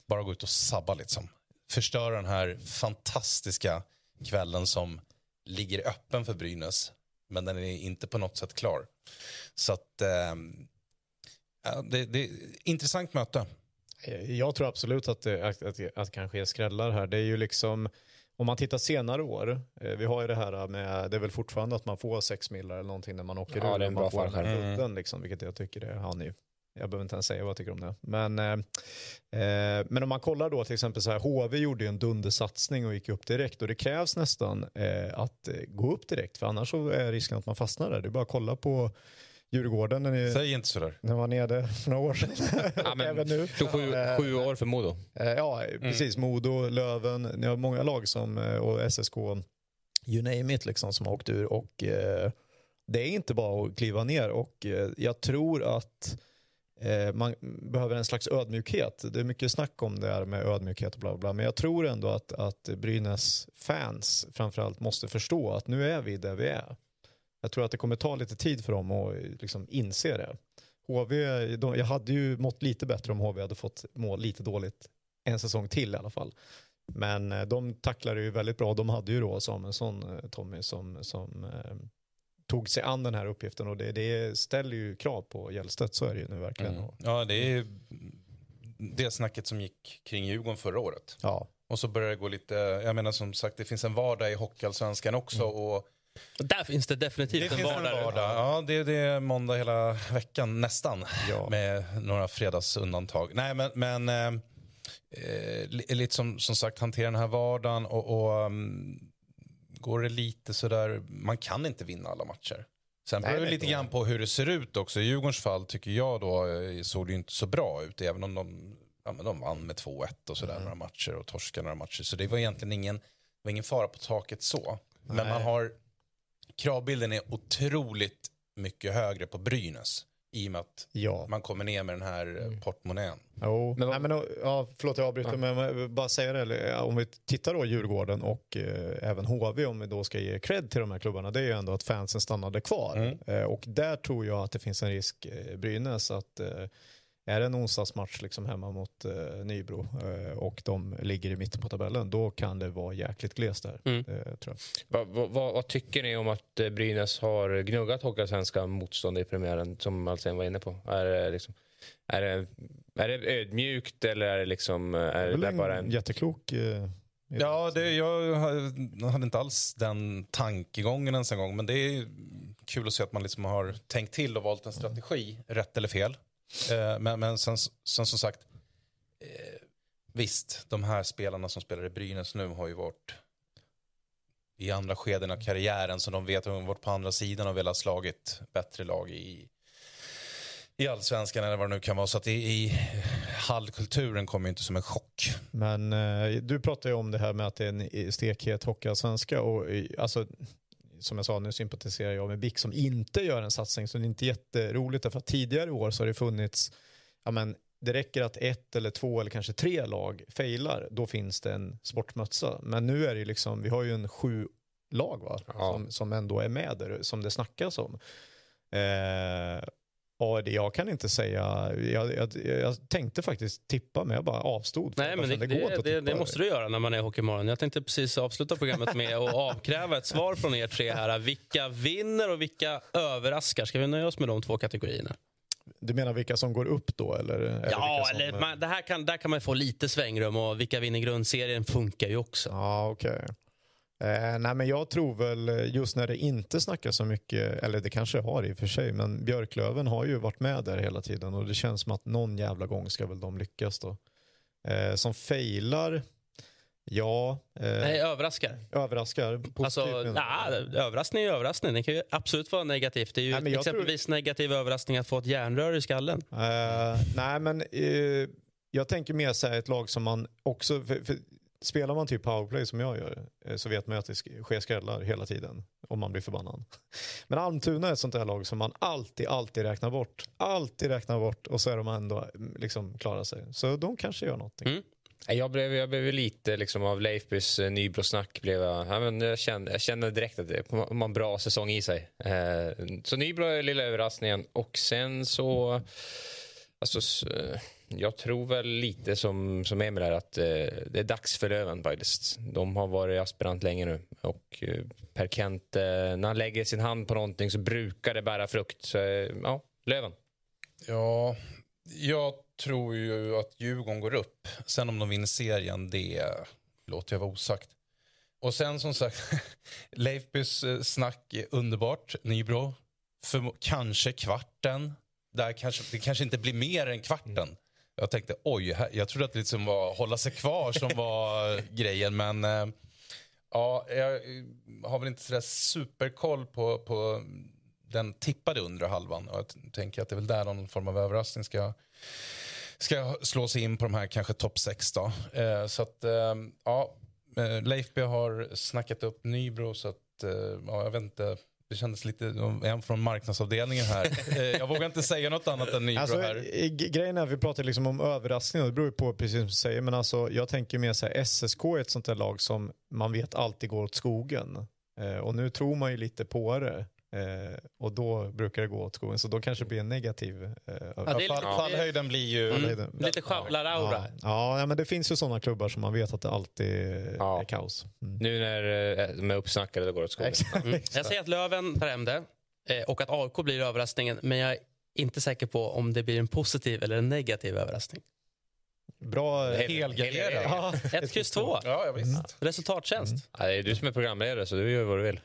Bara gå ut och sabba liksom. Förstöra den här fantastiska kvällen som ligger öppen för Brynäs, men den är inte på något sätt klar. Så att, eh, det, det är intressant möte. Jag tror absolut att det, att, att, att det kan ske skrällar här. Det är ju liksom om man tittar senare år, eh, vi har ju det här med, det är väl fortfarande att man får sex millar eller någonting när man åker ja, ur. Det är en bra fallskärm. Mm. Liksom, vilket jag tycker är, han är jag behöver inte ens säga vad jag tycker om det. Men, eh, eh, men om man kollar då till exempel så här, HV gjorde ju en dundersatsning och gick upp direkt och det krävs nästan eh, att eh, gå upp direkt för annars så är risken att man fastnar där. Det är bara att kolla på Djurgården. När ni, Säg inte sådär. När man är det för några år sedan. ja, men, Även nu. Tog sju, sju år för Modo. Eh, ja, precis. Mm. Modo, Löven. Ni har många lag som, eh, och SSK, you name it, liksom, som har åkt ur. Och, eh, det är inte bara att kliva ner och eh, jag tror att eh, man behöver en slags ödmjukhet. Det är mycket snack om det här med ödmjukhet och bla bla. Men jag tror ändå att, att Brynäs fans framförallt måste förstå att nu är vi där vi är. Jag tror att det kommer ta lite tid för dem att liksom inse det. HV, de, jag hade ju mått lite bättre om HV hade fått må lite dåligt en säsong till i alla fall. Men eh, de tacklade ju väldigt bra. De hade ju då Samuelsson, eh, Tommy, som, som eh, tog sig an den här uppgiften och det, det ställer ju krav på Gällstedt, så är det ju nu verkligen. Mm. Ja, det är det snacket som gick kring Djurgården förra året. Ja. Och så börjar det gå lite, jag menar som sagt det finns en vardag i Hockeyallsvenskan också mm. och där finns det definitivt det en vardag. En vardag. Ja, det, det, är måndag hela veckan, nästan. Ja. Med några fredagsundantag. Nej, men, men eh, lite som, som sagt, hantera den här vardagen och, och um, går det lite sådär, man kan inte vinna alla matcher. Sen beror det lite grann på hur det ser ut också. I Djurgårdens fall tycker jag då eh, såg det inte så bra ut, även om de, ja, men de vann med 2-1 och sådär mm. några matcher och torskade några matcher. Så det var egentligen ingen, var ingen fara på taket så. Men Nej. man har kravbilden är otroligt mycket högre på Brynäs. I och med att ja. man kommer ner med den här mm. portmonnän. Jo. Men, Nej, men, ja, förlåt jag avbryter, ja. men bara säga det. Om vi tittar då Djurgården och eh, även HV, om vi då ska ge cred till de här klubbarna, det är ju ändå att fansen stannade kvar. Mm. Eh, och där tror jag att det finns en risk, eh, Brynäs, att eh, är det en onsdagsmatch liksom hemma mot eh, Nybro eh, och de ligger i mitten på tabellen, då kan det vara jäkligt glest där. Mm. Eh, tror jag. Va, va, vad tycker ni om att eh, Brynäs har gnuggat Hockeyallsvenska motstånd i premiären, som Alsen var inne på? Är det, liksom, är det, är det ödmjukt eller är det liksom... Är det, det bara en jätteklok... Eh, ja, det, jag hade inte alls den tankegången ens en gång, men det är kul att se att man liksom har tänkt till och valt en strategi, rätt eller fel. Eh, men, men sen, sen som sagt, eh, visst, de här spelarna som spelar i Brynäs nu har ju varit i andra skeden av karriären så de vet att de har varit på andra sidan och velat slagit bättre lag i, i allsvenskan eller vad det nu kan vara. Så att i, i hallkulturen kommer ju inte som en chock. Men eh, du pratar ju om det här med att det är en stekhet hockeyallsvenska och alltså som jag sa, nu sympatiserar jag med BIK som inte gör en satsning, så det är inte jätteroligt. Därför att tidigare år så har det funnits, ja men det räcker att ett eller två eller kanske tre lag failar, då finns det en sportmötsa. Men nu är det ju liksom, vi har ju en sju lag va? Ja. Som, som ändå är med där, som det snackas om. Eh, Ja, det, jag kan inte säga. Jag, jag, jag tänkte faktiskt tippa, men jag bara avstod. Nej, men det, det, det, det, det måste du göra när man är Hockeymorgon. Jag tänkte precis avsluta programmet med att avkräva ett svar från er tre här. Vilka vinner och vilka överraskar? Ska vi nöja oss med de två kategorierna? Du menar vilka som går upp då? Eller, eller ja, som, eller man, det här kan, där kan man få lite svängrum och vilka vinner grundserien funkar ju också. Ja, okej. Okay. Eh, nej men jag tror väl just när det inte snackas så mycket, eller det kanske har i och för sig, men Björklöven har ju varit med där hela tiden och det känns som att någon jävla gång ska väl de lyckas då. Eh, som failar, ja. Eh, nej, överraskar. Överraskar. Alltså, nah, överraskning är överraskning. Det kan ju absolut vara negativt. Det är ju nej, exempelvis tror... negativ överraskning att få ett järnrör i skallen. Eh, nej men eh, jag tänker mer så ett lag som man också, för, för spelar man typ powerplay som jag gör eh, så vet man ju att det sker skrällar hela tiden om man blir förbannad. Men Almtuna är ett sånt där lag som man alltid, alltid räknar bort. Alltid räknar bort och så är de ändå mm, liksom klarar sig. Så de kanske gör någonting. Mm. Jag blev, jag blev lite liksom av Leifbys eh, Nybro-snack. Blev jag, ja, men jag, kände, jag kände direkt att det har en bra säsong i sig. Eh, så Nybro är lilla överraskningen. Och sen så... Alltså, jag tror väl lite som, som Emil är att eh, det är dags för Löven faktiskt. De har varit aspirant länge nu och eh, Per Kent, eh, när han lägger sin hand på någonting så brukar det bära frukt. Så eh, ja, Löven. Ja, jag tror ju att Djurgården går upp. Sen om de vinner serien, det låter jag vara osagt. Och sen som sagt, Leifbys eh, snack är underbart. Nybro, för kanske kvarten. Där kanske, det kanske inte blir mer än kvarten. Jag tänkte oj, jag trodde att det liksom var hålla sig kvar som var grejen. Men eh, ja, jag har väl inte sådär superkoll på, på den tippade undre halvan. Och jag tänker att det är väl där någon form av överraskning ska, ska slå sig in på de här kanske topp sex. Då. Eh, så att eh, ja, eh, Leifby har snackat upp Nybro så att eh, ja, jag vet inte det kändes lite, en från marknadsavdelningen här. Eh, jag vågar inte säga något annat än Nybro alltså, här. Grejen är, vi pratar liksom om överraskningar, det beror ju på precis som du säger, men alltså, jag tänker mer så här, SSK är ett sånt där lag som man vet alltid går åt skogen. Eh, och nu tror man ju lite på det. Eh, och då brukar det gå åt skogen, så då kanske det blir en negativ... Eh, ja, fall, fallhöjden blir ju... Mm. Lite sjabblar-aura. Ja. ja, men det finns ju sådana klubbar som man vet att det alltid ja. är kaos. Mm. Nu när eh, de är uppsnackade, då går det åt skogen. Mm. Jag säger att Löven tar hem det eh, och att AIK blir överraskningen, men jag är inte säker på om det blir en positiv eller en negativ överraskning. Bra helgarderad. Ja, ett kryss två. Ja, ja, visst. Resultattjänst. Mm. Ja, det är du som är programledare, så du gör vad du vill.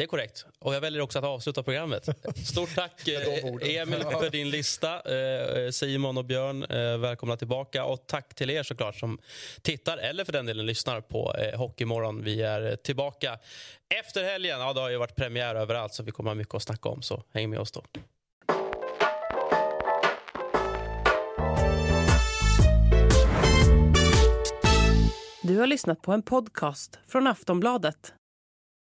Det är korrekt. Och jag väljer också att avsluta programmet. Stort tack eh, Emil för din lista. Eh, Simon och Björn, eh, välkomna tillbaka. Och tack till er såklart som tittar eller för den delen lyssnar på Hockeymorgon. Vi är tillbaka efter helgen. Ja, det har ju varit premiär överallt så vi kommer ha mycket att snacka om. Så häng med oss då. Du har lyssnat på en podcast från Aftonbladet.